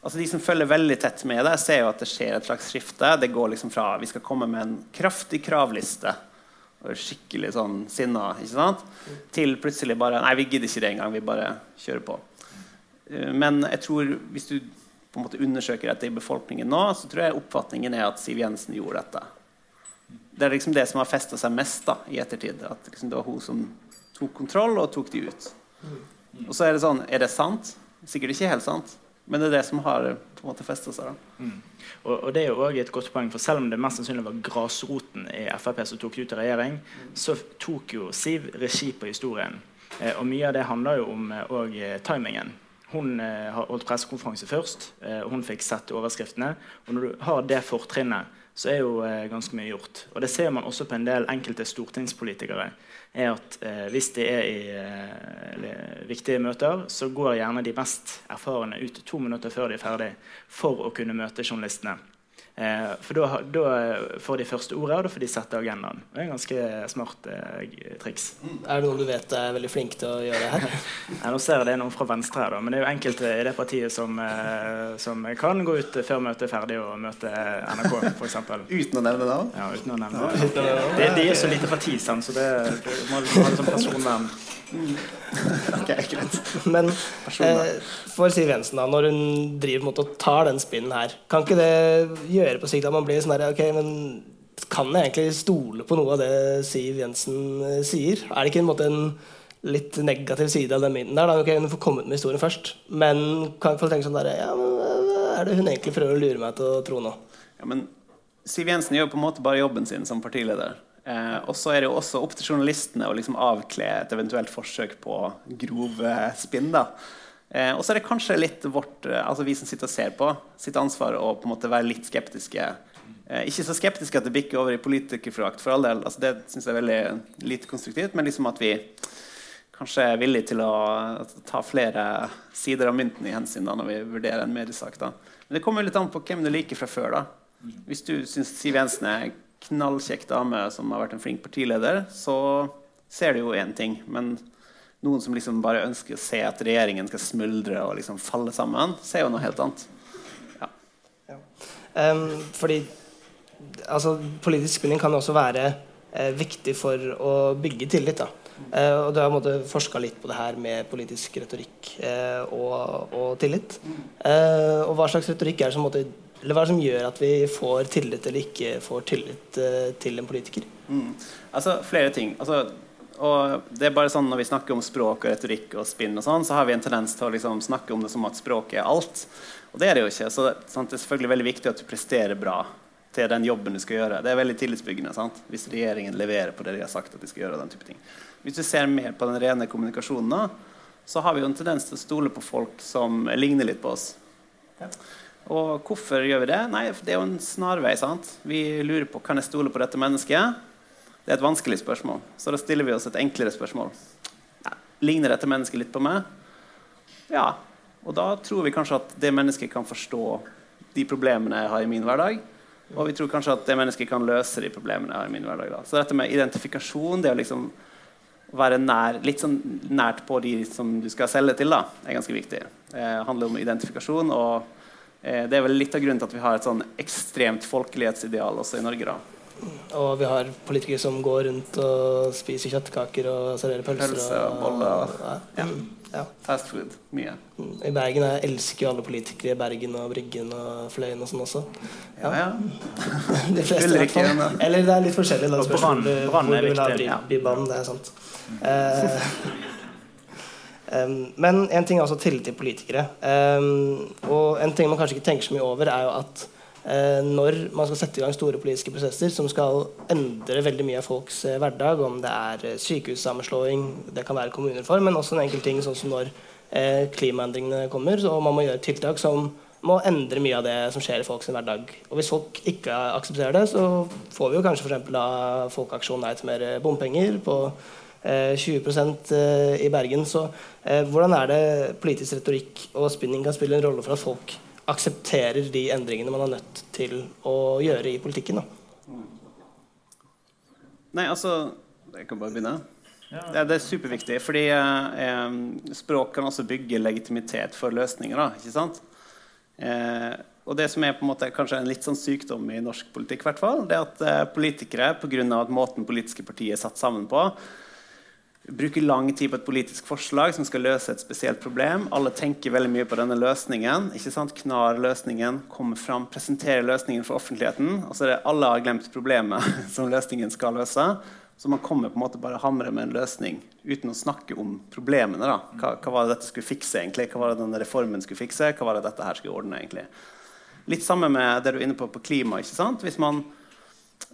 Altså De som følger veldig tett med det, ser jo at det skjer et slags skifte. Det går liksom fra vi skal komme med en kraftig kravliste skikkelig sånn sinna, ikke sant? til plutselig bare Nei, vi gidder ikke det engang. Vi bare kjører på. Eh, men jeg tror hvis du på en måte undersøker dette i befolkningen nå, så tror jeg oppfatningen er at Siv Jensen gjorde dette. Det er liksom det som har festa seg mest da, i ettertid. At liksom det var hun som tok kontroll og tok de ut. Og så er det sånn Er det sant? Sikkert ikke helt sant. Men det er det som har på en måte fester seg. Mm. Og, og, det er jo også et godt poeng, for Selv om det mest sannsynlig var grasroten i Frp som tok ut i regjering, så tok jo Siv regi på historien. Eh, og mye av det handler jo om eh, eh timingen. Hun eh, holdt pressekonferanse først. Eh, hun fikk sett overskriftene. Og når du har det fortrinnet, så er jo eh, ganske mye gjort. Og det ser man også på en del enkelte stortingspolitikere. Er at eh, Hvis de er i eh, viktige møter, så går gjerne de mest erfarne ut to minutter før de er ferdig for å kunne møte journalistene. Eh, for da, får de første ordet, og da får de sette agendaen. Det er en ganske smart eh, triks. Er det noen du vet er veldig flink til å gjøre det her? ja, nå ser jeg det er noen fra Venstre her, da, men det er jo enkelte i det partiet som, eh, som kan gå ut før møtet er ferdig og møte NRK, f.eks. uten å nevne navn? Ja, uten å nevne navn. Det, de er så lite parti, så det, det må ha litt sånn personvern. okay, greit. Men eh, for Siv Jensen, da, når hun driver mot og tar den spinnen her, kan ikke det gjøre på sikt man blir sånn Ok, men kan jeg egentlig stole på noe av det Siv Jensen eh, sier? Er det ikke en måte en litt negativ side av den mynten der? Da? Ok, hun får kommet med historien først, men kan folk tenke sånn der Ja, men er det hun egentlig prøver å lure meg til å tro nå? Ja, men Siv Jensen gjør på en måte bare jobben sin som partileder. Eh, og så er det jo også opp til journalistene å liksom avkle et eventuelt forsøk på grove spinn. da. Eh, og så er det kanskje litt vårt, eh, altså vi som sitter og ser på, sitt ansvar å på en måte være litt skeptiske. Eh, ikke så skeptiske at det bikker over i politikerforakt, for all del. Altså det syns jeg er veldig lite konstruktivt. Men liksom at vi kanskje er villige til å ta flere sider av mynten i hensyn da, når vi vurderer en mediesak. da. Men det kommer litt an på hvem du liker fra før. da. Hvis du syns Siv Jensen er knallkjekk dame som har vært en flink partileder, så ser du jo én ting. Men noen som liksom bare ønsker å se at regjeringen skal smuldre og liksom falle sammen, ser jo noe helt annet. Ja. Ja. Um, fordi altså, politisk spilling kan også være eh, viktig for å bygge tillit. da. Uh, og Du har forska litt på det her med politisk retorikk uh, og, og, tillit. Uh, og Hva slags retorikk er det som måtte eller hva er det som gjør at vi får tillit eller ikke får tillit til en politiker? Mm. Altså, Flere ting. Altså, og det er bare sånn Når vi snakker om språk og retorikk og spinn, og sånn, så har vi en tendens til å liksom snakke om det som at språket er alt. Og det er det jo ikke. Så sant, det er selvfølgelig veldig viktig at du presterer bra til den jobben du skal gjøre. Det er veldig tillitsbyggende sant? hvis regjeringen leverer på det de har sagt at de skal gjøre. den type ting. Hvis du ser mer på den rene kommunikasjonen, så har vi jo en tendens til å stole på folk som ligner litt på oss. Ja. Og hvorfor gjør vi det? Nei, Det er jo en snarvei. sant? Vi lurer på kan jeg stole på dette mennesket. Det er et vanskelig spørsmål. Så da stiller vi oss et enklere spørsmål. Ligner dette mennesket litt på meg? Ja. Og da tror vi kanskje at det mennesket kan forstå de problemene jeg har i min hverdag. Og vi tror kanskje at det mennesket kan løse de problemene jeg har i min hverdag. Da. Så dette med identifikasjon, det å liksom være nær, litt sånn nært på de som du skal selge til, da, er ganske viktig. Det handler om identifikasjon. og Eh, det er vel litt av grunnen til at vi har et sånn ekstremt folkelighetsideal også i Norge. da. Og vi har politikere som går rundt og spiser kjøttkaker og serverer pølser. Pølse og, og boller. Ja. Ja. Ja. Fast food. Mye. Mm. I Bergen jeg elsker jo alle politikere i Bergen og Bryggen og Fløyen og sånn også. Ja, ja. De fleste, i hvert fall. Eller det er litt forskjellig. Da, Brann er viktig. Ja. Bybanen, det er sant. Eh, Um, men en ting er også tillit til politikere. Um, og en ting man kanskje ikke tenker så mye over, er jo at uh, når man skal sette i gang store politiske prosesser som skal endre veldig mye av folks uh, hverdag, om det er uh, sykehussammenslåing, det kan være kommunereform, men også en enkel ting sånn som når klimaendringene kommer, så man må gjøre tiltak som må endre mye av det som skjer i folks hverdag. Og hvis folk ikke aksepterer det, så får vi jo kanskje f.eks. av Folkeaksjon nei til mer bompenger på 20 eh, eh, i Bergen. Så eh, hvordan er det politisk retorikk og spinning kan spille en rolle for at folk aksepterer de endringene man er nødt til å gjøre i politikken? Da? Nei, altså Jeg kan bare begynne. Ja. Det, det, er superviktig, fordi eh, språk kan også bygge legitimitet for løsninger. Da, ikke sant? Eh, og det som er på en måte kanskje en litt sånn sykdom i norsk politikk, hvert fall, det er at eh, politikere, pga. måten politiske partier er satt sammen på, bruker lang tid på et politisk forslag som skal løse et spesielt problem. Alle tenker veldig mye på denne løsningen. ikke sant? Knar løsningen, kommer fram, presenterer løsningen for offentligheten. Og så er det alle har glemt problemet som løsningen skal løse. Så man kommer på en måte bare hamre med en løsning uten å snakke om problemene. da. Hva, hva, var det dette skulle fikse? egentlig? Hva var det denne reformen skulle fikse? Hva var det dette her skulle ordne? egentlig? Litt samme med det du er inne på på klima. ikke sant? Hvis man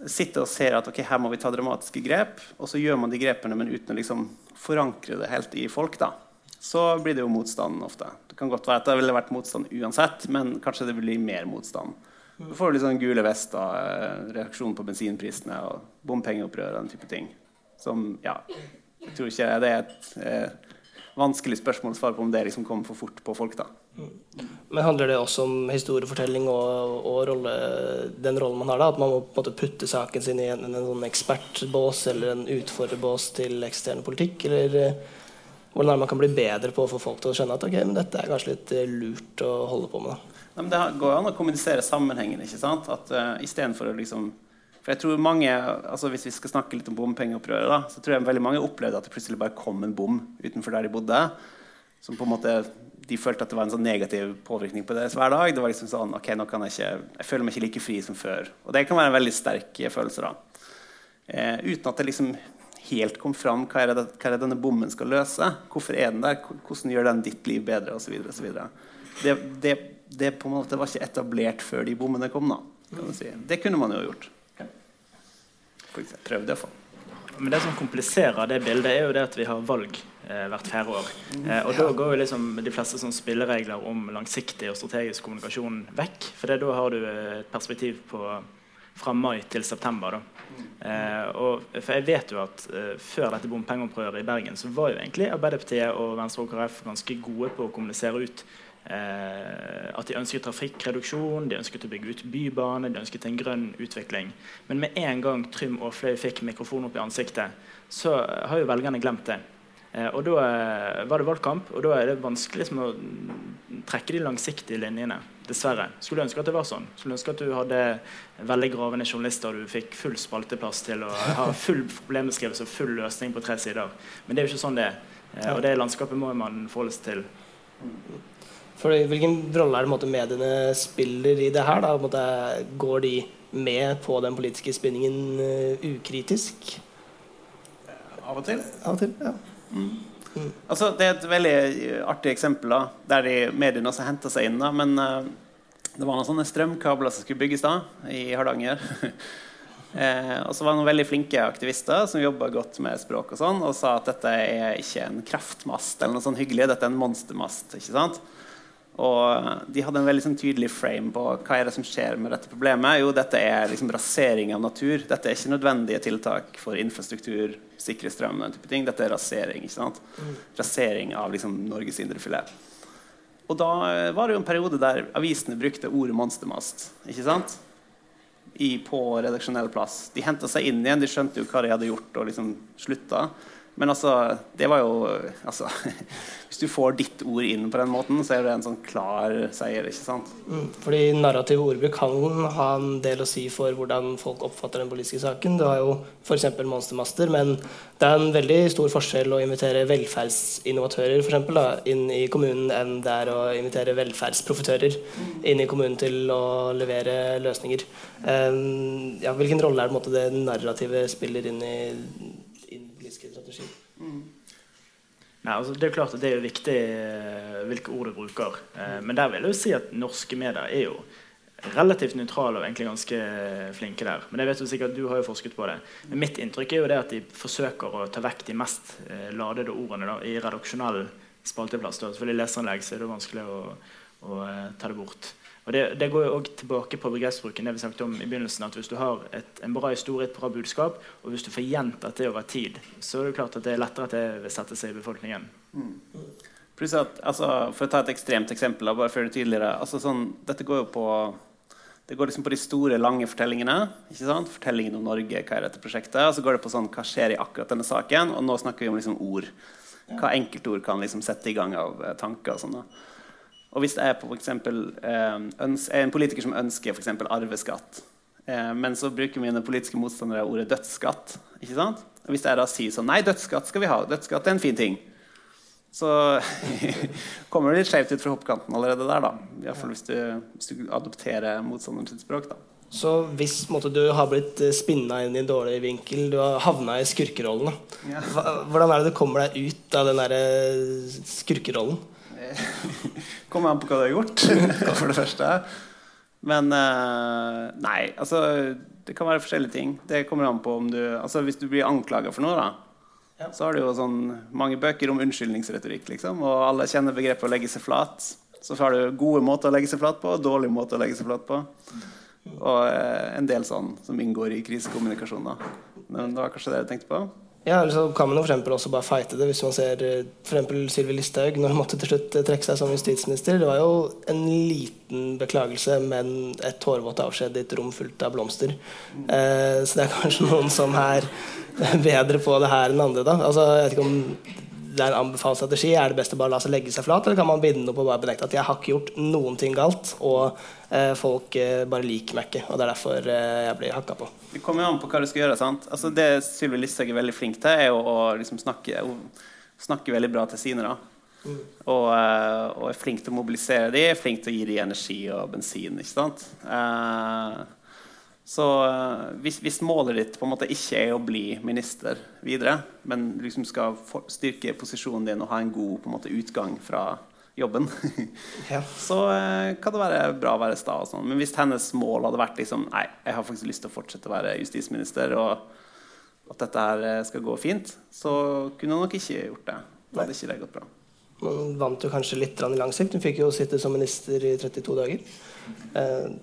sitter og ser at okay, her må vi ta dramatiske grep, og så gjør man de grepene, men uten å liksom forankre det helt i folk, da, så blir det jo motstand ofte. Det kan godt være at det ville vært motstand uansett, men kanskje det blir mer motstand. Du får litt sånn gule vester, eh, reaksjon på bensinprisene og bompengeopprør og den type ting. Som, ja, jeg tror ikke det er et eh, vanskelig spørsmål å svare på om det liksom kommer for fort på folk. da. Men handler det også om historiefortelling og, og rolle, den rollen man har? da, At man må på en måte putte saken sin i en, en sånn ekspertbås eller en utfordrerbås til eksisterende politikk? Eller eh, hvordan er man kan bli bedre på å få folk til å skjønne at ok, men dette er kanskje litt eh, lurt å holde på med? men det går an å kommunisere sammenhengen. ikke sant? At uh, Istedenfor å liksom For jeg tror mange, altså Hvis vi skal snakke litt om bompengeopprøret, da, så tror jeg veldig mange opplevde at det plutselig bare kom en bom utenfor der de bodde. Som på en måte de følte at det var en sånn negativ påvirkning på deres hverdag. Det var liksom sånn, ok, nå kan Jeg ikke, jeg føler meg ikke like fri som før. Og det kan være en veldig sterk følelse. da. Eh, uten at det liksom helt kom fram hva er, det, hva er det denne bommen skal løse. Hvorfor er den der? Hvordan gjør den ditt liv bedre? Og så videre, og så videre. det, det, det, på en måte var ikke etablert før de bommene kom. da, kan du si. Det kunne man jo gjort. Prøvd, iallfall. Men det som kompliserer det bildet, er jo det at vi har valg eh, hvert fjerde år. Eh, og da går jo liksom de fleste sånn spilleregler om langsiktig og strategisk kommunikasjon vekk. For da har du et perspektiv på fra mai til september. Eh, og, for jeg vet jo at eh, Før dette bompengeopprøret i Bergen så var jo egentlig Arbeiderpartiet og Venstre og KrF ganske gode på å kommunisere ut eh, at de ønsket trafikkreduksjon, de ønsket å bygge ut bybane, de ønsket en grønn utvikling. Men med en gang Trym Aafløy fikk mikrofonen opp i ansiktet, så har jo velgerne glemt det. Eh, og Da eh, var det valgkamp, og da er det vanskelig liksom, å trekke de langsiktige linjene. Dessverre. Skulle ønske at det var sånn. Skulle ønske at du hadde veldig gravende journalister og du fikk full spalteplass til å ha full problembeskrivelse og full løsning på tre sider. Men det er jo ikke sånn det er. Eh, og det landskapet må man forholde seg til. Fordi, hvilken rolle er det mediene spiller i det her? Da? Måte, går de med på den politiske spinningen uh, ukritisk? Av og til. Av og til, ja. Mm. Mm. Altså, det er et veldig artig eksempel da, der de mediene også henter seg inn. Da, men uh, det var noen sånne strømkabler som skulle bygges da, i Hardanger. eh, og så var det noen veldig flinke aktivister som jobba godt med språk og sånn, og sa at dette er ikke en kraftmast eller noe sånn hyggelig, dette er en monstermast. ikke sant? Og de hadde en veldig sånn, tydelig frame på hva er det som skjer med dette problemet. Jo, dette er liksom rasering av natur. Dette er ikke nødvendige tiltak for infrastruktur, sikre strøm, den type ting. Dette er rasering. ikke sant? Rasering av liksom, Norges indrefilet. Og da var det jo en periode der avisene brukte ordet monstermast. ikke sant? I, på redaksjonell plass. De henta seg inn igjen, de skjønte jo hva de hadde gjort, og liksom slutta. Men altså, det var jo altså, Hvis du får ditt ord inn på den måten, så er det en sånn klar seier. ikke sant? Mm, fordi narrativ ordbruk kan ha en del å si for hvordan folk oppfatter den politiske saken. Du har jo f.eks. monstermaster, men det er en veldig stor forskjell å invitere velferdsinnovatører for eksempel, da, inn i kommunen enn det er å invitere velferdsprofitører inn i kommunen til å levere løsninger. Um, ja, hvilken rolle er det, måte, det narrativet spiller inn i strategi. Mm. Nei, altså det er klart at det er viktig eh, hvilke ord du bruker. Eh, men der vil jeg jo si at norske medier er jo relativt nøytrale og egentlig ganske flinke der. Men jeg vet jo sikkert, du har jo forsket på det. Men mitt inntrykk er jo det at de forsøker å ta vekk de mest eh, ladede ordene da, i redaksjonell spalteplass. Da. Selvfølgelig leserinnlegg så er det vanskelig å, å ta det bort. Og det, det, går jo også tilbake på begrepsbruken det vi snakket om i begynnelsen, at Hvis du har et, en bra historie, et bra budskap, og hvis du får gjentatt det over tid, så er det klart at det er lettere at det vil sette seg i befolkningen. Mm. At, altså, for å ta et ekstremt eksempel, bare før det tydeligere altså, sånn, Dette går jo på det går liksom på de store, lange fortellingene. ikke sant? Fortellingen om Norge, hva er dette prosjektet? Og så går det på sånn, hva skjer i akkurat denne saken? Og nå snakker vi om liksom ord. Hva enkeltord kan liksom sette i gang av eh, tanker. og sånn da. Og hvis jeg for eksempel, eh, er en politiker som ønsker eksempel, arveskatt, eh, men så bruker mine politiske motstandere ordet dødsskatt ikke sant? Og Hvis jeg da sier sånn Nei, dødsskatt skal vi ha. Dødsskatt er en fin ting. Så kommer det litt skjevt ut fra hoppkanten allerede der. da Iallfall hvis, du, hvis du adopterer motstanderen sitt språk. da så hvis måtte, du har blitt eh, spinna inn i en dårlig vinkel, du har havna i skurkerollen, ja. hvordan er det du kommer deg ut av den der skurkerollen? Kommer an på hva du har gjort, for det første. Men eh, nei, altså Det kan være forskjellige ting. Det kommer an på om du Altså Hvis du blir anklaga for noe, da, ja. så har du jo sånn mange bøker om unnskyldningsretorikk, liksom, og alle kjenner begrepet å legge seg flat. Så har du gode måter å legge seg flat på og dårlige måter å legge seg flat på. Og eh, en del sånn som inngår i krisekommunikasjon. da. Men det var kanskje det jeg tenkte på? Ja, eller så kan man jo for også bare fighte det. Hvis man ser eh, for Sylvi Listhaug når hun måtte til slutt eh, trekke seg som justisminister. Det var jo en liten beklagelse, men et tårevått avskjed i et rom fullt av blomster. Eh, så det er kanskje noen som er bedre på det her enn andre. da. Altså, jeg vet ikke om det er en anbefalt strategi. Er det best å bare la seg legge seg flat, eller kan man binde opp og bare benekte at jeg har ikke gjort noen ting galt, og eh, folk eh, bare liker meg ikke, og det er derfor eh, jeg blir hakka på? Det kommer an på hva du skal gjøre. sant? Altså Det Sylvi Listhaug er veldig flink til, er å liksom snakke, snakke veldig bra til sine. da. Mm. Og, eh, og, er flink til å mobilisere dem, er flink til å gi dem energi og bensin. ikke sant? Eh, så uh, hvis, hvis, målet ditt på en måte ikke er å bli minister videre, men liksom skal for, styrke posisjonen din og ha en god på en måte, utgang fra jobben, ja. så uh, kan det være bra å være sta. Og sånn. Men hvis hennes mål hadde vært liksom, nei, jeg har faktisk lyst til å fortsette å være justisminister, og at dette her eh, skal gå fint, så kunne hun nok ikke gjort det. Da hadde ikke det gått bra. Man vant jo kanskje litt i lang sikt. Hun fikk jo sitte som minister i 32 dager. Uh,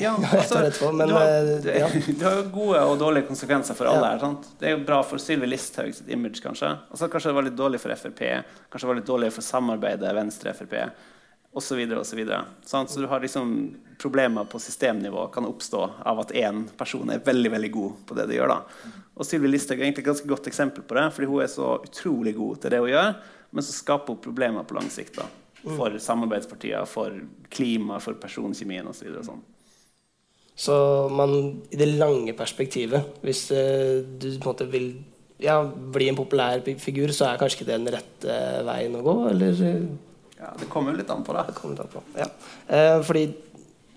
ja, altså, etterpå, men, du, har, du, ja. du har jo gode og dårlige konsekvenser for alle. Ja. her, Det er jo bra for Sylvi Listhaugs image, kanskje. Og så kanskje det var litt dårlig for Frp. Kanskje det var litt dårlig for samarbeidet Venstre-Frp. Osv. osv. Så, så du har liksom problemer på systemnivå kan oppstå av at én person er veldig veldig god på det de gjør. da. Og Sylvi Listhaug er egentlig et ganske godt eksempel på det, fordi hun er så utrolig god til det hun gjør, men så skaper hun problemer på lang sikt. da. For samarbeidspartier, for klima, for personkjemien osv. Og, så og så man, i det lange perspektivet, hvis uh, du på en måte vil ja, bli en populær figur, så er kanskje ikke det den rette uh, veien å gå, eller? Ja, det kommer jo litt an på det. det an på, ja. Uh, fordi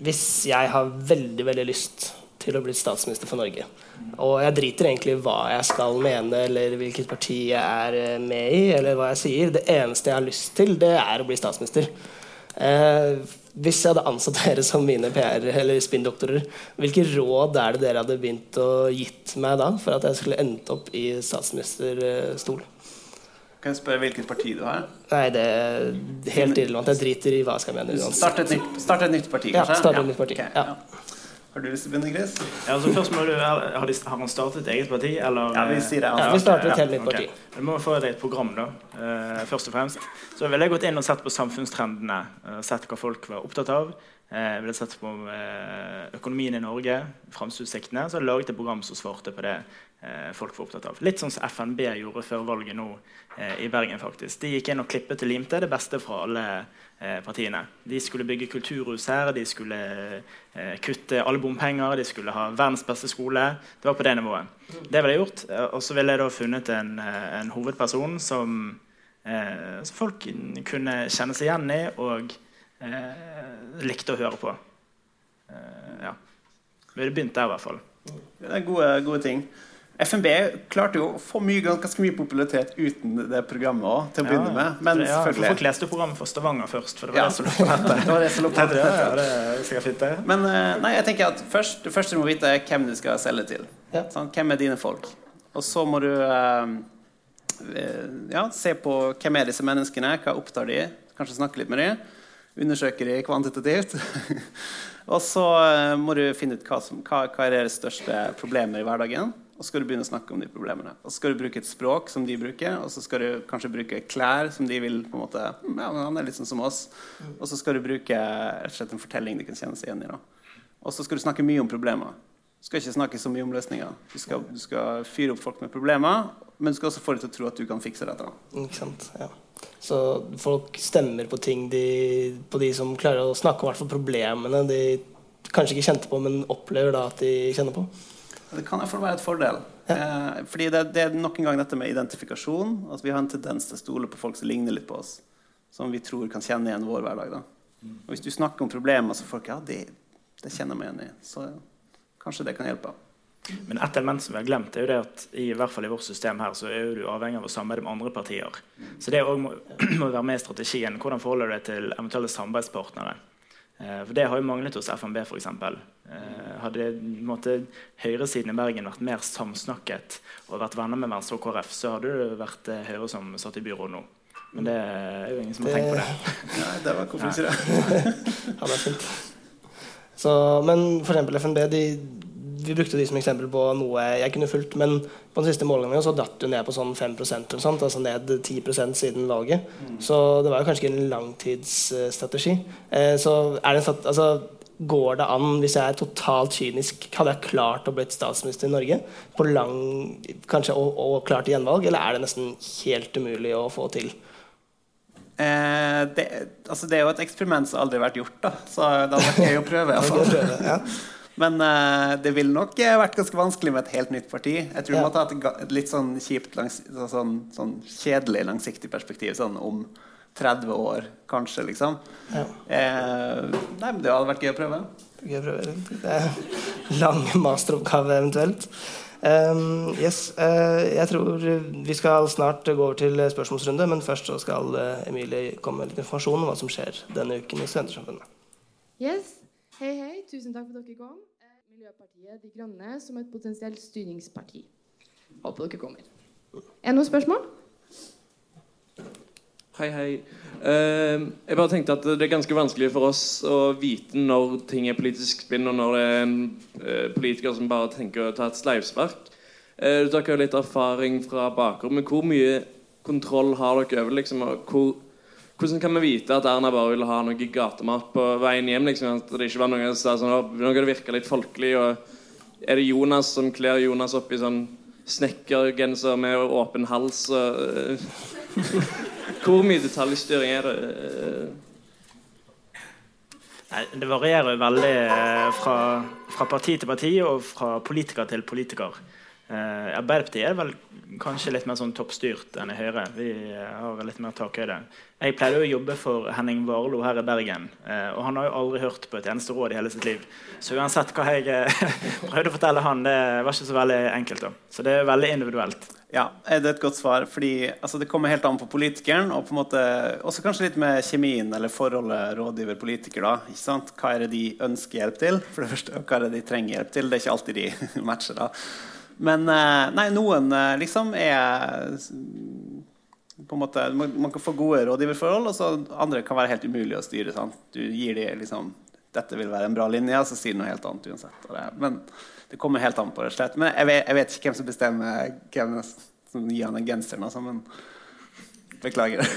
hvis jeg har veldig, veldig lyst til å bli statsminister for Norge, og jeg driter egentlig i hva jeg skal mene, eller hvilket parti jeg er med i, eller hva jeg sier, det eneste jeg har lyst til, det er å bli statsminister. Uh, hvis jeg hadde ansatt dere som mine PR- eller spinndoktorer, hvilke råd er det dere hadde begynt å gitt meg da for at jeg skulle endt opp i statsministerstol? Kan jeg spørre hvilket parti du har? Nei, det er helt irrelevant. Jeg driter i hva jeg skal mene. Start et, nytt, start et nytt parti, kanskje? Ja, start et nytt parti. Okay, ja. Har du lyst til å begynne, Chris? Ja, altså først må du, har, de, har man startet et eget parti, eller? Ja, vi sier det. Ja, vi starter et helt nytt parti. Okay. Du må få deg et program, da. Uh, først og fremst. Så ville jeg gått inn og sett på samfunnstrendene. Uh, sett hva folk var opptatt av. Uh, jeg ville sett på økonomien i Norge, framtidsutsiktene. Så hadde jeg laget et program som svarte på det folk var opptatt av. Litt sånn som FNB gjorde før valget nå i Bergen. faktisk. De gikk inn og klippet og limte det beste fra alle Eh, partiene. De skulle bygge kulturhus her, de skulle eh, kutte alle bompenger, de skulle ha verdens beste skole. Det var på det nivået. Det ville jeg gjort. Eh, og så ville jeg da funnet en, en hovedperson som, eh, som, folk kunne kjenne seg igjen i og eh, likte å høre på. Eh, ja. Vi hadde begynt der, i hvert fall. Det er gode, gode ting. FNB klarte jo å få mye, ganske mye popularitet uten det programmet også, til å begynne med. Men ja, selvfølgelig Folk leste programmet for Stavanger først, for det var ja. det som lukta det Ja, det er sikkert fint, det. Men eh, nei, jeg tenker at først, det første du må vite, er hvem du skal selge til. Ja. Sånn, hvem er dine folk? Og så må du uh, ja, se på hvem er disse menneskene, hva opptar de? Kanskje snakke litt med dem. Undersøke dem kvantitativt. og så må du finne ut hva, som, hva, hva er deres største problemer i hverdagen og så skal du begynne å snakke om de problemene. Og så skal du bruke et språk som de bruker, og så skal du kanskje bruke klær som de vil på en måte, ja, ja, han er litt sånn som oss. Og så skal du bruke rett og slett en fortelling de kan kjenne seg igjen i. da. Og så skal du snakke mye om problemer. Du skal ikke snakke så mye om løsninger. Du skal, du skal fyre opp folk med problemer, men du skal også få dem til å tro at du kan fikse dette. Ikke sant, ja. Så folk stemmer på ting de, på de som klarer å snakke om problemene de kanskje ikke kjente på, men opplever da at de kjenner på. Det kan iallfall være et fordel. Ja. Eh, fordi det, det, er nok en gang dette med identifikasjon. At vi har en tendens til å stole på folk som ligner litt på oss. Som vi tror kan kjenne igjen vår hverdag. Da. Og hvis du snakker om problemer, så folk ja, det, det kjenner vi meg igjen i. Så kanskje det kan hjelpe. Men et element som vi har glemt, er jo det at i, hvert fall i vårt system her, så er du avhengig av å samarbeide med andre partier. Så det må, må være med i strategien. Hvordan forholder du deg til eventuelle samarbeidspartnere? Eh, for Det har jo manglet hos FNB, f.eks. Eh, hadde måte, høyresiden i Bergen vært mer samsnakket og vært venner med Venstre og KrF, så hadde det vært eh, Høyre som satt i byrådet nå. Men det er jo ingen som har tenkt på det. Nei, det var hvorfor i det? ja, det er fint. Så, men eksempel FNB de, Vi brukte de som eksempel på noe jeg kunne fulgt, men på den siste målingen så datt du ned på sånn 5% eller sånt, altså ned 10% siden valget. Så det var jo kanskje ikke en langtidsstrategi. Eh, så er det en altså, Går det an, hvis jeg er totalt kynisk, hadde jeg klart å bli statsminister i Norge på lang, kanskje, og, og klart gjenvalg, eller er det nesten helt umulig å få til? Eh, det, altså det, er jo et eksperiment som aldri har vært gjort, da. så da hadde jeg å prøve. Men uh, det ville nok vært ganske vanskelig med et helt nytt parti. Jeg tror ja. man må ta et litt sånn kjipt, langs, sånn, sånn, kjedelig langsiktig perspektiv. Sånn om 30 år, kanskje, liksom. Ja. Eh, nei, men det hadde vært gøy å prøve. Gøy å prøve. Det er lang masteroppgave eventuelt. Um, yes, uh, jeg tror vi skal snart gå over til spørsmålsrunde, men først så skal uh, Emilie komme med litt informasjon om hva som skjer denne uken i Studentersamfunnet. Yes. Hei, hei. Tusen takk for at dere kom. Eh, Miljøpartiet De Grønne som et potensielt styringsparti. Håper dere kommer. Er det noen spørsmål? Hei, hei. Uh, jeg bare tenkte at Det er ganske vanskelig for oss å vite når ting er politisk spinn, og når det er en uh, politiker som bare tenker å ta et sleivspark. Uh, dere har litt erfaring fra bakgrunn, men hvor mye kontroll har dere over liksom, hvor, Hvordan kan vi vite at Erna bare ville ha noe gatemat på veien hjem? Liksom, at det ikke var noen som sa sånn, Nå kan det virke litt folkelig. Og er det Jonas som kler Jonas opp i sånn snekkergenser med åpen hals? Og, Hvor mye detaljstyring er det? Nei, det varierer veldig eh, fra, fra, parti til parti og fra politiker til politiker. Eh, Arbeiderpartiet er vel kanskje litt mer sånn toppstyrt enn i Høyre. Vi eh, har litt mer takhøyde. Jeg pleide å jobbe for Henning Warloe her i Bergen. Eh, og han har jo aldri hørt på et eneste råd i hele sitt liv. Så uansett hva jeg prøvde å fortelle han, det var ikke så veldig enkelt. da. Så det er veldig individuelt. Ja, det er et godt svar. fordi altså, Det kommer helt an på politikeren. Og på en måte, også kanskje litt med kjemien eller forholdet rådgiver-politiker. da, ikke sant? Hva er det de ønsker hjelp til? For det første, Hva er det de trenger hjelp til? Det er ikke alltid de matcher. da. Men eh, nei, noen eh, liksom er på en måte, Man kan få gode rådgiverforhold, og så andre kan være helt umulig å styre. Sant? Du gir dem liksom dette vil være en bra linje, så sier de noe helt annet uansett. Men det kommer helt an på det. slett. Men jeg vet, jeg vet, ikke hvem som bestemmer hvem som gir han den genseren. Altså, men beklager.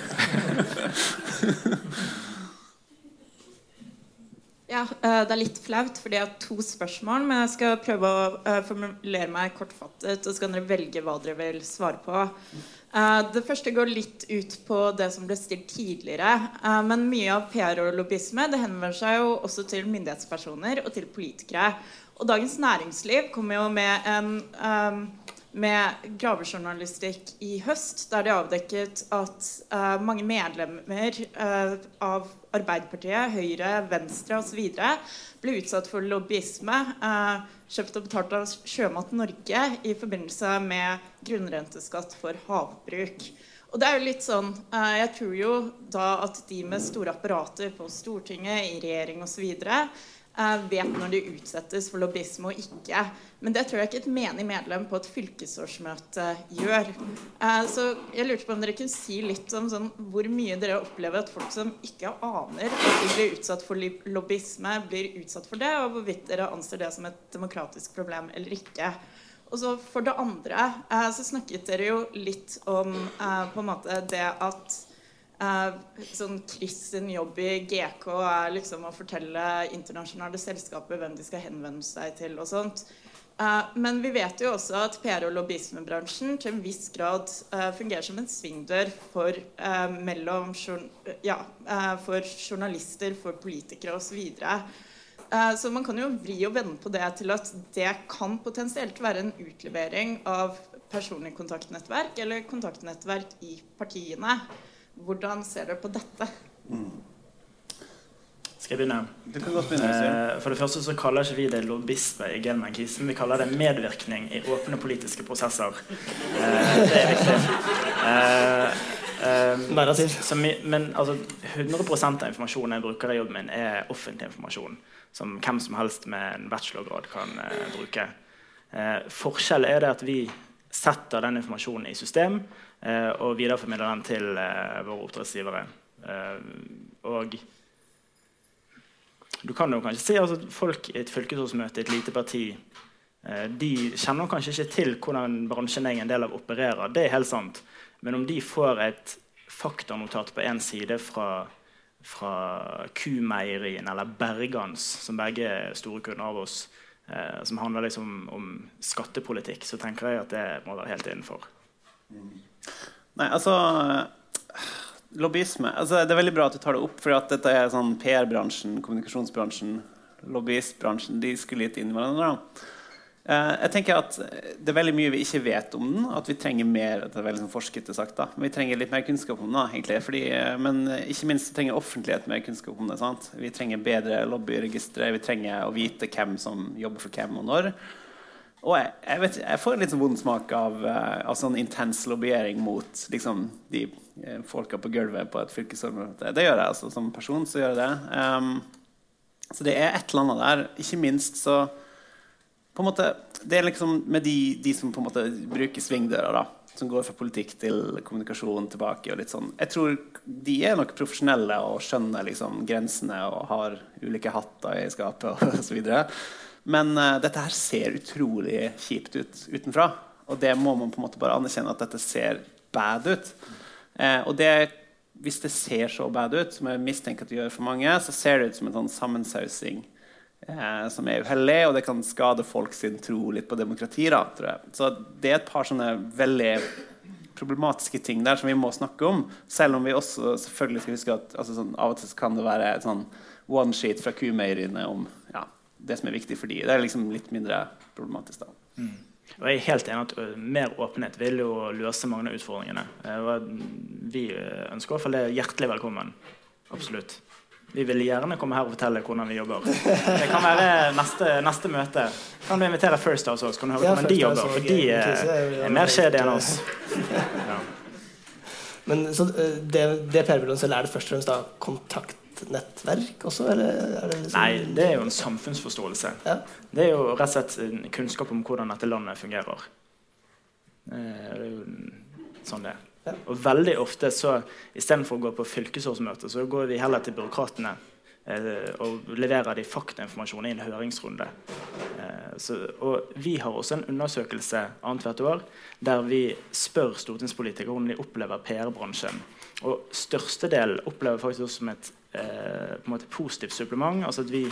ja, eh, Det er litt flaut, fordi jeg har to spørsmål. Men jeg skal prøve å eh, formulere meg kortfattet, og så kan dere velge hva dere vil svare på. Eh, det første går litt ut på det som ble stilt tidligere. Men mye av PR og lobbyisme det henvender seg jo også til myndighetspersoner og til politikere. Og Dagens Næringsliv kommer jo med en med gravejournalistikk i høst, der de avdekket at uh, mange medlemmer uh, av Arbeiderpartiet, Høyre, Venstre osv. ble utsatt for lobbyisme uh, kjøpt og betalt av Sjømat Norge i forbindelse med grunnrenteskatt for havbruk. Og det er jo litt sånn, Jeg tror jo da at de med store apparater på Stortinget, i regjering osv vet når de utsettes for lobbyisme og ikke. Men det tror jeg ikke et menig medlem på et fylkesårsmøte gjør. Eh, så jeg lurte på om dere kunne si litt om sånn, hvor mye dere opplever at folk som ikke aner at de blir utsatt for lobbyisme, blir utsatt for det, og hvorvidt dere anser det som et demokratisk problem eller ikke. Og så For det andre eh, så snakket dere jo litt om på en måte det at Sånn Chris sin jobb i GK er liksom å fortelle internasjonale selskaper hvem de skal henvende seg til. og sånt. Uh, men vi vet jo også at PR- og lobbyismebransjen til en viss grad uh, fungerer som en svingdør for, mellom, ja, for journalister, for politikere osv. Så man kan jo vri og vende på det til at det kan potensielt være en utlevering av personlig kontaktnettverk eller kontaktnettverk i partiene. Hvordan ser dere på dette? Mm. Skal jeg begynne? Eh, for det første så kaller ikke vi det lobbyisme i Gelman-krisen. Vi kaller det medvirkning i åpne politiske prosesser. Eh, det er viktig. Eh, eh så, men altså, 100 av informasjonen jeg bruker i jobben min, er offentlig informasjon. Som hvem som helst med en bachelorgrad kan eh, bruke. Eh, forskjell er det at vi setter den informasjonen i system Eh, og videreformidler den til eh, våre oppdragsgivere. Eh, og Du kan jo kanskje si at altså, folk i et fylkesrådsmøte i et lite parti de kjenner kanskje ikke til hvordan bransjen jeg er en del av, opererer. Det er helt sant. Men om de får et faktanotat på én side fra, fra Kumeierien eller Bergans, som begge er store kunder av oss, eh, som handler liksom om skattepolitikk, så tenker jeg at det må være helt innenfor. Nei, altså Lobbyisme altså, Det er veldig bra at du tar det opp, for at dette er sånn PR-bransjen, kommunikasjonsbransjen, lobbyistbransjen De skulle litt inn i hverandre. Eh, jeg tenker at Det er veldig mye vi ikke vet om den. At vi trenger mer det er veldig sånn forskete sagt da. Men vi trenger litt mer kunnskap om den. egentlig, fordi, eh, Men ikke minst trenger offentlighet mer kunnskap om det. sant? Vi trenger bedre lobbyregistre. Vi trenger å vite hvem som jobber for hvem og når. Og jeg, jeg, vet, jeg får litt sånn vond smak av, uh, av sånn intens lobbyering mot liksom, de folka på gulvet på et fylkesrådsmøte. Det gjør jeg altså. Som person så gjør jeg det. Um, så det er et eller annet der. Ikke minst så på en måte, Det er liksom med de, de som på en måte bruker svingdøra, da, som går fra politikk til kommunikasjon tilbake. og litt sånn, Jeg tror de er nok profesjonelle og skjønner liksom grensene og har ulike hatter i skapet osv. Men uh, dette her ser utrolig kjipt ut utenfra. Og det må man på en måte bare anerkjenne at dette ser bad ut. Uh, og det, hvis det ser så bad ut, som jeg mistenker at det gjør for mange, så ser det ut som en sånn sammensausing uh, som er uheldig, og det kan skade folk sin tro litt på demokrati. Da, tror jeg. Så det er et par sånne veldig problematiske ting der som vi må snakke om. Selv om vi også selvfølgelig skal huske at altså, sånn, av og til kan det være et sånn one sheet fra kumeieriene om ja, det som er viktig for de. Det er liksom litt mindre problematisk. da. Mm. Og jeg er helt enig at Mer åpenhet vil jo løse mange av utfordringene. Vi ønsker i hvert fall det hjertelig velkommen. Absolutt. Vi vil gjerne komme her og fortelle hvordan vi jobber. Det kan være neste, neste møte. Kan du invitere First House også? Kan du høre hvordan de jobber? For de er mer kjedelige enn oss. Ja. Men så det, det PR-byråen selv, er det først og fremst da kontaktnettverk også, eller er det liksom Nei, det er jo en samfunnsforståelse. Ja. Det er jo rett og slett kunnskap om hvordan dette landet fungerer. Eh, Det er jo sånn det er. Og veldig ofte så istedenfor å gå på fylkesårsmøte, så går vi heller til byråkratene eh, og leverer de faktainformasjon i en høringsrunde. Eh, så, og vi har også en undersøkelse annethvert år der vi spør stortingspolitikere hvordan de opplever PR-bransjen. Og størstedelen opplever faktisk også som et eh, på en måte positivt supplement. Altså at vi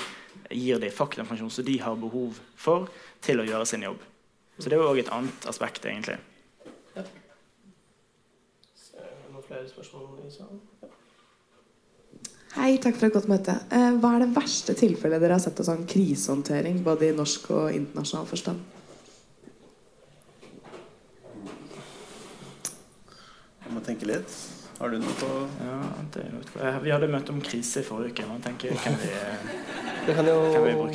gir dem faktainformasjon som de har behov for til å gjøre sin jobb. Så det er jo òg et annet aspekt, egentlig. Noen flere spørsmål i salen? Ja. Hei, takk for et godt møte. Eh, hva er det verste tilfellet dere har sett av sånn krisehåndtering, både i norsk og internasjonal forstand? Jeg må tenke litt. Har du noe på Ja, det er noe. Vi hadde møte om krise i forrige uke. Man tenker, kan vi, Jo,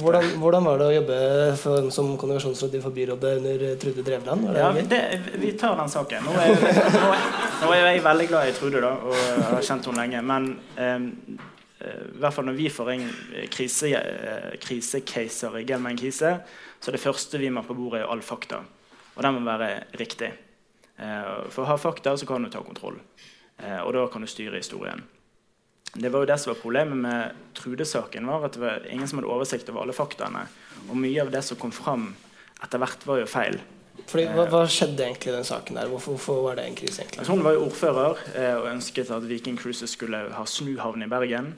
hvordan, hvordan var det å jobbe for, som kommunikasjonsrådgiver for byrådet under Trude Drevland? Ja, det, vi tar den saken. Nå er, nå, er, nå er jeg veldig glad i Trude, da, og har kjent henne lenge. Men eh, i hvert fall når vi får en krise, eh, krisecaser i Gelman krise, så er det første vi må på bordet, er all fakta. Og den må være riktig. Eh, for ha fakta, så kan du ta kontroll. Eh, og da kan du styre historien. Det var jo det som var Problemet med Trude-saken var at det var ingen som hadde oversikt over alle faktaene. Og mye av det som kom fram etter hvert, var jo feil. Fordi, hva, hva skjedde egentlig i den saken der? Hvorfor, hvorfor var det en krise, egentlig? Altså, hun var jo ordfører eh, og ønsket at Viking Cruises skulle ha snuhavn i Bergen.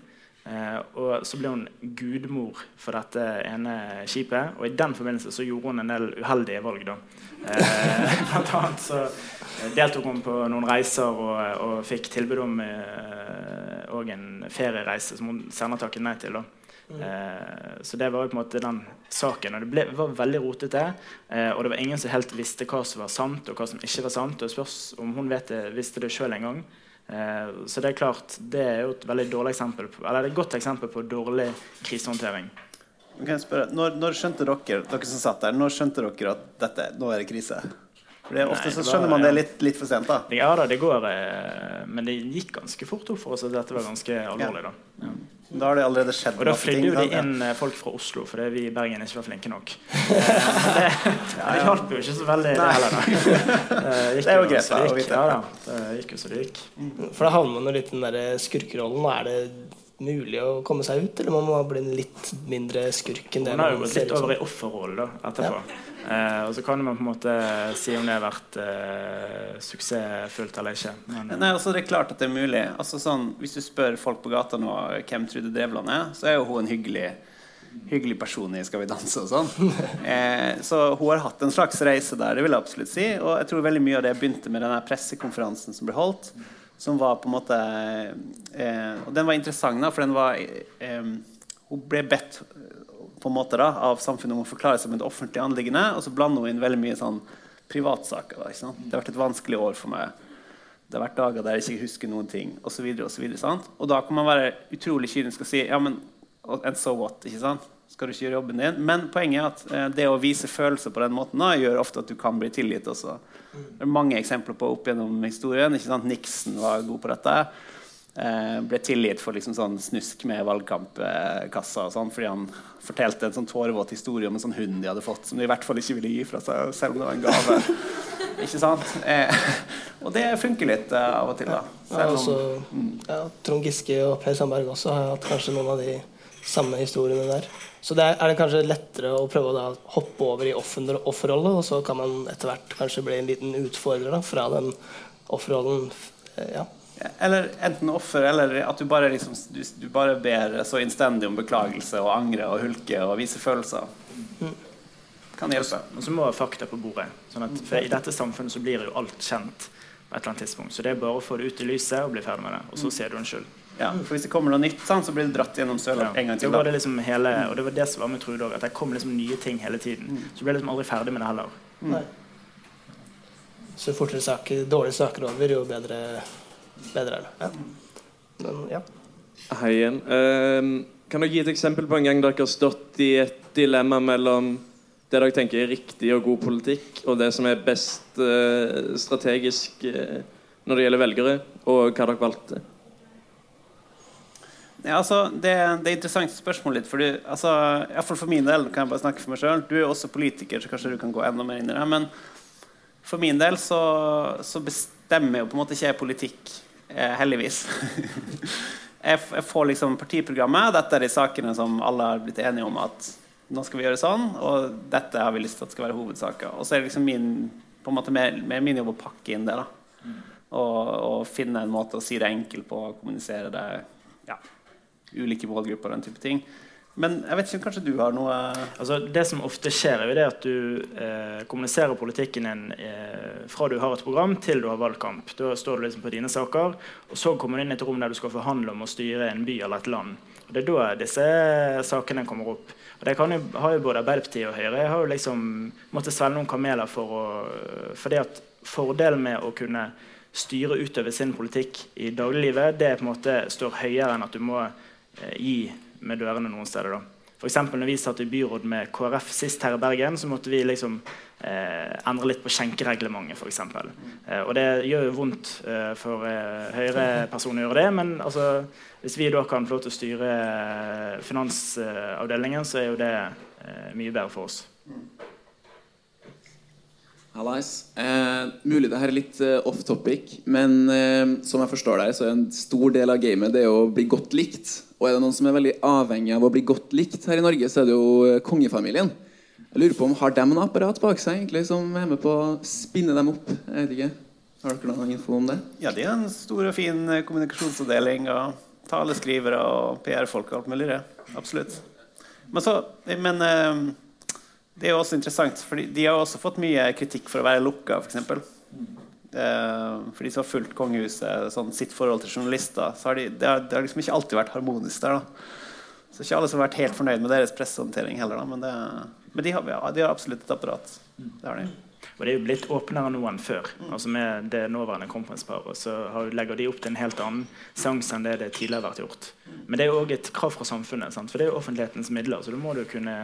Eh, og så ble hun gudmor for dette ene skipet, og i den forbindelse så gjorde hun en del uheldige valg. da. Eh, blant annet så deltok hun på noen reiser og, og fikk tilbud om eh, en feriereise som hun senere takket nei til. da. Eh, så det var jo på en måte den saken. Og det ble, var veldig rotete. Eh, og det var ingen som helt visste hva som var sant, og hva som ikke var sant. Og spørs om hun vet det, visste det sjøl en gang. Eh, så det er klart, det er jo et veldig dårlig eksempel på, eller er et godt eksempel på dårlig krisehåndtering. Spørre, når, når skjønte dere dere som satt der, når skjønte dere at dette, nå er det krise? For er Ofte Nei, så skjønner man det litt, litt for sent. da. Ja da, det går, eh, men det gikk ganske fort opp for oss at dette var ganske alvorlig. da. Ja. Da har det allerede skjedd Og da flydde jo de inn eh, folk fra Oslo fordi vi i Bergen ikke var flinke nok. Eh, det, det hjalp jo ikke så veldig, det heller. da. Eh, gikk Det er jo greit, å vite. Ja da, det gikk jo så det gikk. For da havner man jo litt i den der skurkerollen. da er det mulig å komme seg ut, eller må man bli litt mindre skurk enn det Hun har jo gått litt over i offerrollen da, etterpå. Eh, og så kan man på en måte si om det har vært eh, suksessfullt eller ikke. Men, Nei, altså Det er klart at det er mulig. Altså sånn, Hvis du spør folk på gata nå hvem Trude Drevland er, så er jo hun en hyggelig, hyggelig person i Skal vi danse og sånn. Eh, så hun har hatt en slags reise der, det vil jeg absolutt si. Og jeg tror veldig mye av det begynte med den pressekonferansen som ble holdt. Som var på en måte eh, Og den var interessant, da, for den var eh, Hun ble bedt på en måte da, av samfunnet om å forklare seg med et offentlig anliggende, og så blander hun inn veldig mye sånn privatsaker. Da, ikke sant? Det har vært et vanskelig år for meg. Det har vært dager der jeg ikke husker noen ting, osv. Og, så videre, sant? og da kan man være utrolig kynisk og si ja, men and so what? ikke sant? Skal du ikke gjøre jobben din? Men poenget er at eh, det å vise følelser på den måten da, gjør ofte at du kan bli tilgitt også. Det er mange eksempler på opp gjennom historien. Nixon var god på dette. Eh, ble tilgitt for liksom sånn snusk med valgkampkassa og sånn, fordi han fortalte en sånn tårevåt historie om en sånn hund de hadde fått, som de i hvert fall ikke ville gi fra seg, selv om det var en gave. ikke sant? Eh, og det funker litt eh, av og til, da. Ja, også, ja, Trond Giske og Per Sandberg også har hatt kanskje noen av de samme historiene der. Så det er, er det kanskje lettere å prøve å da hoppe over i offer- offerrolle, og så kan man etter hvert kanskje bli en liten utfordrer da, fra den offerrollen. eh, Ja. Eller enten offer, eller at du bare, liksom, du, du bare ber så innstendig om beklagelse og angre og hulke og vise følelser. Kan hjelpe. Og så må fakta på bordet. Sånn at, for I dette samfunnet så blir jo alt kjent på et eller annet tidspunkt. Så det er bare å få det ut i lyset og bli ferdig med det. Og så sier du unnskyld. Ja, for Hvis det kommer noe nytt, sånn, så blir det dratt gjennom søla Ja. en gang til. Det var det liksom hele, og det var det som var med Trude òg, at det kom liksom nye ting hele tiden. Så ble jeg liksom aldri ferdig med det heller. Nei. Så jo fortere saker, dårlige saker over, jo bedre, bedre er det. Ja. Men, ja. Hei igjen. Ehm, kan dere gi et eksempel på en gang dere har stått i et dilemma mellom det dere tenker er riktig og god politikk, og det som er best uh, strategisk uh, når det gjelder velgere, og hva dere valgte? Ja, altså, det, det er interessant spørsmål litt. Fordi, altså, hvert for min del kan jeg bare snakke for meg selv. Du er også politiker, så kanskje du kan gå enda mer inn i det. Men for min del så, så bestemmer jo på en måte ikke jeg politikk, eh, heldigvis. jeg, jeg får liksom partiprogrammet. Dette er de sakene som alle har blitt enige om at nå skal vi gjøre sånn, og dette har vi lyst til at skal være hovedsaker. Og så er det liksom min, på en måte mer, mer min jobb å pakke inn det. da. Og, og finne en måte å si det enkelt på, kommunisere det. ja, ulike målgrupper og den type ting. Men jeg vet ikke, kanskje du har noe Altså, det som ofte skjer, er at du eh, kommuniserer politikken din eh, fra du har et program til du har valgkamp. Da står du liksom på dine saker, og så kommer du inn i et rom der du skal forhandle om å styre en by eller et land. Og Det er da disse sakene kommer opp. Og det jo, har jo både Arbeiderpartiet og Høyre jeg har jo liksom måttet svelge noen kameler for å fordi at Fordelen med å kunne styre utover sin politikk i dagliglivet, det på en måte står høyere enn at du må gi med dørene noen steder. da. For når vi satt i byråd med KrF sist her i Bergen, så måtte vi liksom eh, endre litt på skjenkereglementet, f.eks. Eh, og det gjør jo vondt eh, for eh, Høyre-personer å gjøre det, men altså, hvis vi da kan få lov til å styre eh, finansavdelingen, så er jo det eh, mye bedre for oss. Hallais. Eh, mulig det her er litt eh, off topic, men eh, som jeg forstår deg, så er en stor del av gamet det å bli godt likt. Og er det noen som er veldig avhengig av å bli godt likt her i Norge, så er det jo eh, kongefamilien. Jeg lurer på om Har de noe apparat bak seg egentlig som er med på å spinne dem opp? Jeg vet ikke. Har dere noen info om det? Ja, de har en stor og fin eh, kommunikasjonsavdeling og taleskrivere og PR-folk og alt mulig. det. Absolutt. Men, så, men eh, det er jo også interessant, for de har også fått mye kritikk for å være lukka, f.eks. Eh, for de som har fulgt kongehuset, sånn, sitt forhold til journalister, så har de, det, har, det har liksom ikke alltid vært harmonisk der. da. Så ikke alle som har vært helt fornøyd med deres pressehåndtering heller. Da. Men, det, men de, har, ja, de har absolutt et apparat. Det har de. Og det er jo blitt åpnere nå enn før. Altså Med det nåværende kronprinsparet så legger de opp til en helt annen seanse enn det det tidligere har vært gjort. Men det er jo òg et krav fra samfunnet, sant? for det er jo offentlighetens midler. Så da må du kunne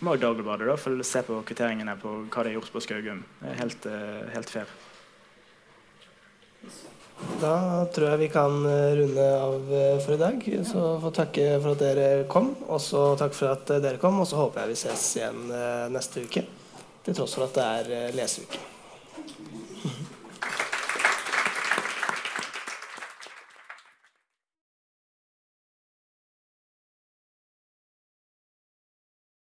må jo Dagbladet da, se på kvitteringene på hva de har gjort på Skaugum. Det er helt, eh, helt fair. Da tror jeg vi kan eh, runde av eh, for i dag. Så få takke for at dere kom, og så takk for at eh, dere kom. Og så håper jeg vi ses igjen neste uke, til tross for at det er leseuke.